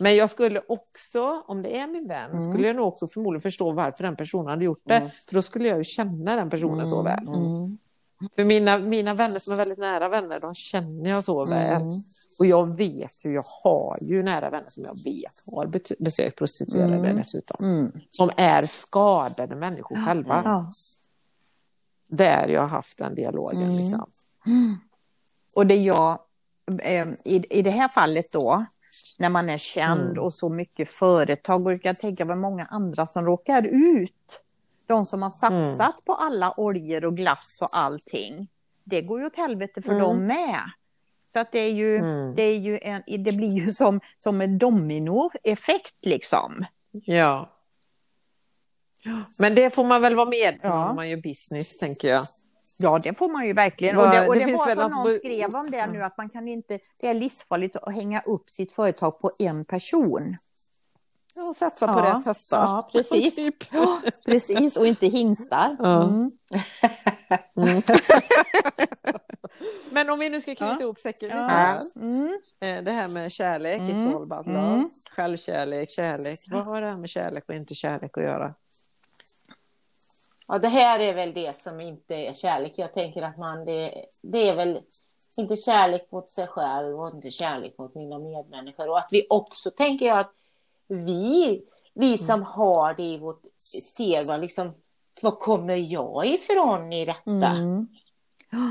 Men jag skulle också, om det är min vän, Mm. skulle jag nog också förmodligen förstå varför den personen hade gjort det. Mm. För då skulle jag ju känna den personen så väl. Mm. För mina, mina vänner som är väldigt nära vänner, de känner jag så väl. Mm. Och jag vet ju, jag har ju nära vänner som jag vet har besökt prostituerade Mm. dessutom. Mm. Som är skadade människor själva. Ja. Där jag har haft den dialogen. Mm. Liksom. Och det jag, eh, i, i det här fallet då, när man är känd Mm. och så mycket företag, och jag tänka mig många andra som råkar ut. De som har satsat Mm. på alla oljor och glass och allting. Det går ju åt helvete för Mm. dem med. Så att det är ju, Mm. det, är ju en, det blir ju som, som en dominoeffekt liksom. Ja. Men det får man väl vara om Ja. om man gör business, tänker jag. Ja, det får man ju verkligen. Va, och det, och det det, finns var som någon skrev om det nu, att man kan inte, det är livsfarligt att hänga upp sitt företag på en person. Ja, satsa på Ja, rätt hästar. ja, precis. (laughs) typ. Precis, och inte hingstar. Ja. Mm. (laughs) Men om vi nu ska knyta Ja. ihop säcken lite Ja. här. Mm. Eh, Det här med kärlek, Mm. it's all about love. Mm. Självkärlek, kärlek. Vad har det här med kärlek och inte kärlek att göra? Ja, det här är väl det som inte är kärlek. Jag tänker att man, det, det är väl inte kärlek mot sig själv och inte kärlek mot mina medmänniskor. Och att vi också, tänker jag, att vi, vi som har det i vårt, ser vad liksom, var kommer jag ifrån i detta? Mm.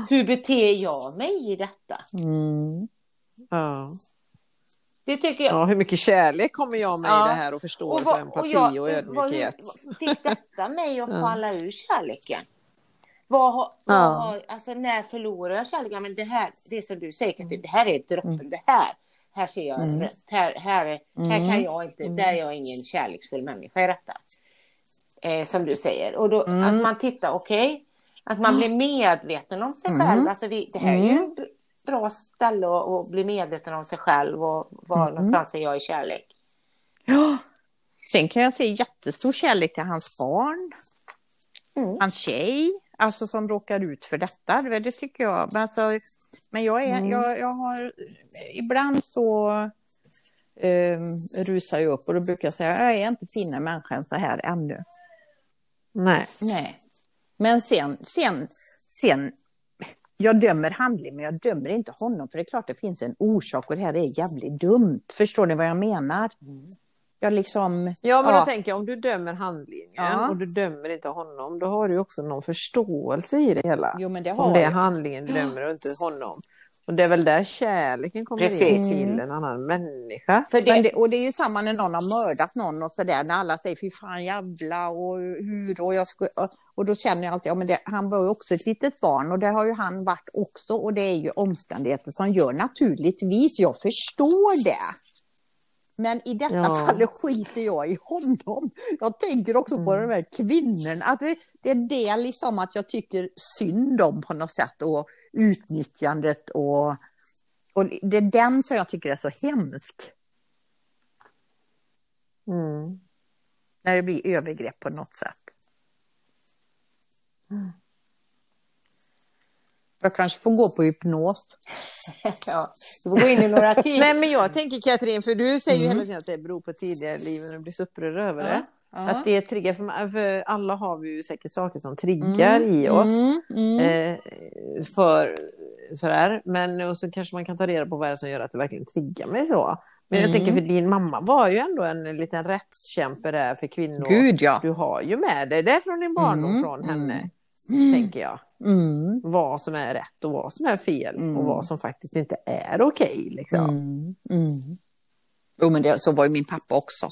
Hur beter jag mig i detta? Mm. Ja. Det tycker jag. ja, hur mycket kärlek kommer jag med Ja. i det här och förståelse, vad- empati jag- och vad- ödmjukhet? vad fick detta mig att (laughs) falla ur kärleken? Vad, har- vad, Ja. alltså när förlorar jag kärleken? Men det här, det som du säger, Katrin, det här är droppen. Det här, här ser jag Mm. rött. Här, här, är- här Mm. kan jag inte, där är jag ingen kärleksfull människa i detta. Eh, som du säger. Och då, Mm. att man tittar, okej, att man blir medveten om sig Mm. själv. Alltså vi, det här är ju Mm. ett bra ställe att, bli medveten om sig själv och var Mm. någonstans är jag i kärlek. Ja. Sen kan jag se jättestor kärlek till hans barn, Mm. hans tjej, alltså som råkar ut för detta. Det, tycker jag. Men, alltså, men jag, är, Mm. jag, jag har, ibland så eh, rusar jag upp och då brukar jag säga, jag är inte finare människa än så här ännu. Nej. Nej. Men sen, sen, sen, jag dömer handling men jag dömer inte honom för det är klart det finns en orsak och det här är jävligt dumt. Förstår ni vad jag menar? Jag liksom... Ja, men Ja. då tänker jag om du dömer handlingen Ja. och du dömer inte honom, då har du också någon förståelse i det hela. Jo men det om har det är jag. handlingen du dömer och inte honom. Och det är väl där kärleken kommer in Precis. till en annan människa. För det, Men det, och det är ju samma när någon har mördat någon och sådär, när alla säger fy fan jävla och hur och jag skulle, och då känner jag alltid, ja men det, han var ju också ett litet barn och det har ju han varit också och det är ju omständigheter som gör naturligtvis, jag förstår det. Men i detta Ja. fallet skiter jag i honom. Jag tänker också på Mm. de här kvinnorna. Att det, det är det liksom att jag tycker synd om på något sätt och utnyttjandet och, och det är den som jag tycker är så hemsk. Mm. När det blir övergrepp på något sätt. Jag kanske får gå på hypnos. (laughs) Ja, du får gå in i några (laughs) timmar. Nej men jag tänker Katrin, för du säger ju Mm. hela tiden att det beror på tidigare liv och du blir så upprörd över det. Ja. Att det triggar, för, för alla har vi ju säkert saker som triggar i oss. Mm, mm. Eh, för sådär. Men och så kanske man kan ta reda på vad det är som gör att det verkligen triggar mig så. Men jag Mm. tänker för din mamma var ju ändå en liten rättskämpe där för kvinnor. Gud ja. Du har ju med dig det från din barndom Mm, från mm. henne. Mm. Tänker jag. Mm. Vad som är rätt och vad som är fel. Mm. Och vad som faktiskt inte är okej. liksom. Mm. Mm. Jo, men det, så var ju min pappa också.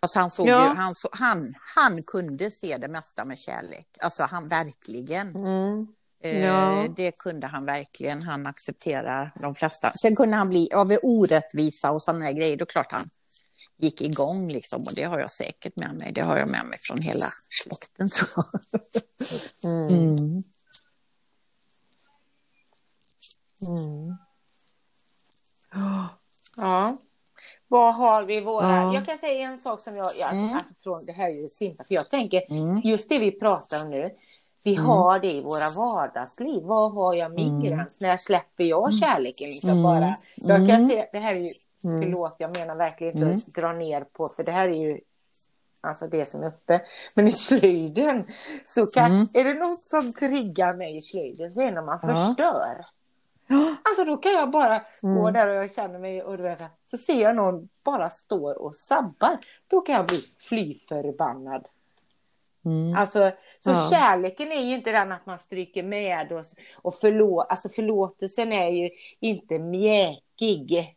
Alltså han, såg Ja. ju, han, så, han, han kunde se det mesta med kärlek. Alltså han verkligen. Mm. Eh, Ja. Det kunde han verkligen. Han accepterar de flesta. Sen kunde han bli av orättvisa och sådana grejer. Då klart han gick igång liksom. Och det har jag säkert med mig. Det har jag med mig från hela släkten (laughs) tror jag. Mm. Mm. Mm. Ja. Vad har vi våra... Ja. Jag kan säga en sak som jag... jag Mm. alltså från, det här är ju simpelt. För jag tänker, Mm. just det vi pratar om nu. Vi har det i våra vardagsliv. Vad har jag min gräns? När släpper jag kärleken? Liksom Mm. bara. Jag kan Mm. se, det här är ju... Mm. Förlåt, jag menar verkligen inte Mm. att dra ner på, för det här är ju alltså det som är uppe. Men i slöjden så kan, Mm. är det något som triggar mig i slöjden så är det när man Ja. förstör. (gasps) Alltså då kan jag bara gå Mm. där och jag känner mig och du vet, så ser jag någon bara står och sabbar. Då kan jag bli fly förbannad. Mm. Alltså, så Ja. kärleken är ju inte den att man stryker med oss och förlå alltså förlåtelsen är ju inte mjäkig.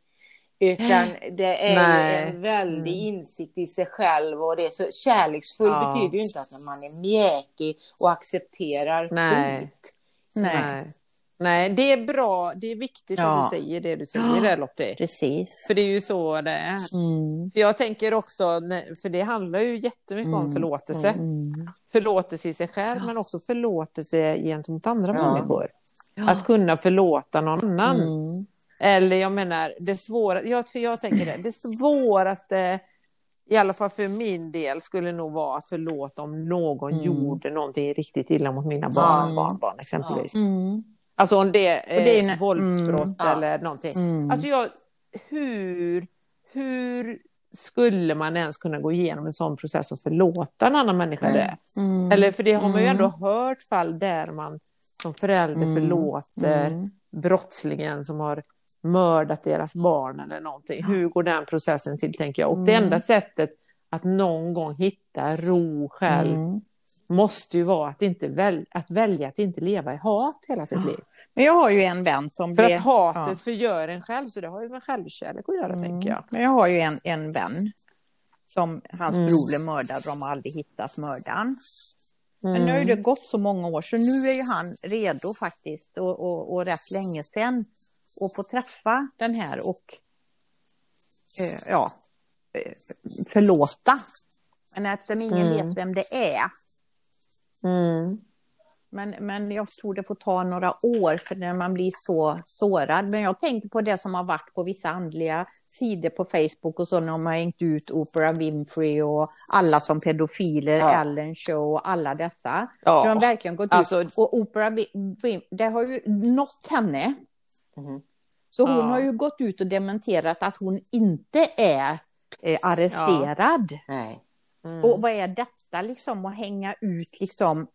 Utan det är Nej. en väldig Mm. insikt i sig själv och det är så kärleksfull Ja. betyder ju inte att man är mjäkig och accepterar Nej. skit. Nej. Nej. Nej, det är bra. Det är viktigt Ja. att du säger det du säger där Lottie. Precis. För det är ju så det är. Mm. För jag tänker också, för det handlar ju jättemycket om Mm. förlåtelse. Mm. Förlåtelse i sig själv men också förlåtelse gentemot andra Ja. människor. Ja. Att kunna förlåta någon annan. Eller jag menar, det svåra, jag, för jag tänker det, det svåraste, i alla fall för min del, skulle nog vara att förlåta om någon Mm. gjorde någonting riktigt illa mot mina barn, Mm. barnbarn exempelvis. Mm. Alltså om det är, det är våldsbrott mm, ja. eller någonting. Mm. Alltså jag, hur, hur skulle man ens kunna gå igenom en sån process och förlåta en annan människa det? Mm. Eller för det har man ju ändå hört fall där man som förälder förlåter brottslingen som har mördat deras barn eller någonting. Hur går den processen till tänker jag. Och det Mm. enda sättet att någon gång hitta ro själv Mm. måste ju vara att, inte väl, att välja att inte leva i hat hela sitt liv. Men jag har ju en vän som För blev... att hatet ja. förgör en själv, så det har ju med självkärlek att göra Mm. tänker jag. Men jag har ju en, en vän som hans Mm. bror blev mördad. De har aldrig hittat mördaren. Men Mm. nu har ju det gått så många år så nu är ju han redo faktiskt och, och, och rätt länge sedan att få träffa den här och eh, ja, eh, förlåta. Men eftersom ingen Mm. vet vem det är. Mm. Men, men jag tror det får ta några år för när man blir så sårad. Men jag tänker på det som har varit på vissa andliga sidor på Facebook och så när de har hängt ut Oprah Winfrey och alla som pedofiler, Ja. Ellen Show och alla dessa. Ja. De har verkligen gått Alltså- ut. Och Oprah Winfrey, det har ju nått henne. Mhm. Så hon Ja. har ju gått ut och dementerat att hon inte är eh, arresterad. Nej. Mm. Och vad är detta liksom att hänga ut liksom?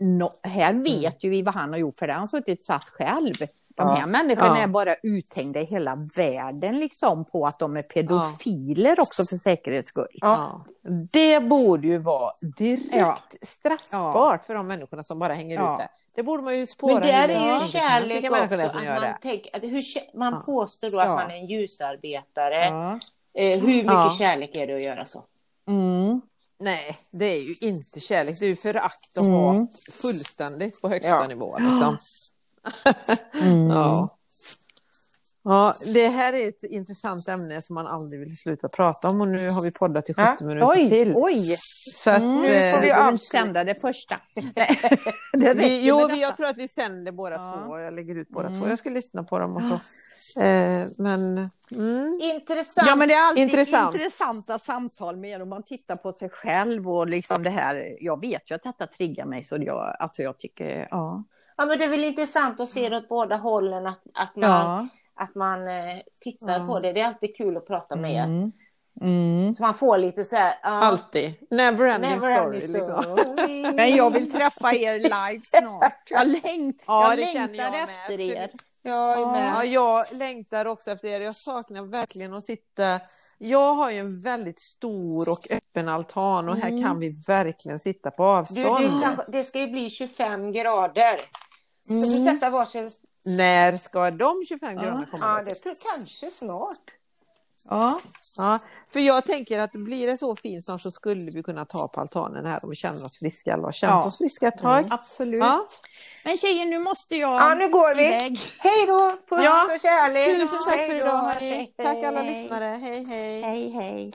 No, här vet ju vi vad han har gjort för det har han suttit satt själv. De Ja. här människorna Ja. är bara uthängda i hela världen liksom på att de är pedofiler också för säkerhets skull. Ja. Det borde ju vara direkt Ja. straffbart för de människorna som bara hänger Ja. ut det. Det borde man ju spåra. Men där hur är ju kärlek också. det Att som gör man, det. tänk, att hur, man Ja. påstår då att Ja. man är en ljusarbetare. Ja. Eh, hur mycket Ja. kärlek är det att göra så? Mm. Nej, det är ju inte kärlek. Det är ju förakt och Mm. hat fullständigt på högsta Ja. nivå. Liksom. Mm. Ja. Ja, det här är ett intressant ämne som man aldrig vill sluta prata om och nu har vi poddat i 70 Ja. minuter Oj, till. oj! Så att, Mm, eh, nu får vi avsända det första. (laughs) det vi, jo, vi, jag tror att vi sänder båda Ja. två. Jag lägger ut båda Mm. två. Jag ska lyssna på dem och så. Eh, men mm. Intressant. Ja, men det är alltid Intressant. intressanta samtal med om man tittar på sig själv och liksom det här. Jag vet ju att detta triggar mig så jag, alltså jag tycker, ja. Ja, men det är väl intressant att se det åt båda hållen, att, att man, Ja. att man eh, tittar Ja. på det. Det är alltid kul att prata med er. Mm. Mm. Så man får lite så här... ja, alltid. Never ending never story. ending Liksom. story. (laughs) Men jag vill träffa er live snart. (laughs) Jag, längt, Ja, jag längtar jag med. efter er. Jag. Ja, jag längtar också efter er. Jag saknar verkligen att sitta. Jag har ju en väldigt stor och öppen altan och här Mm. kan vi verkligen sitta på avstånd. du, kanske- det ska ju bli 25 grader. Ska vi Mm. sätta varsin... När ska de 25 graderna komma? Ja, det tror kanske snart. Ja. Ja, för jag tänker att blir det så fint snart så skulle vi kunna ta på altanen här om vi känner oss friska eller har känt Ja. oss friska ett tag. Absolut. Ja. Men tjejer, nu måste jag Ja, nu går vi. iväg. Hej då! Puss Ja, och kärlek! Tusen tack för idag. Hej, Tack alla hej. lyssnare. Hej hej. Hej, hej.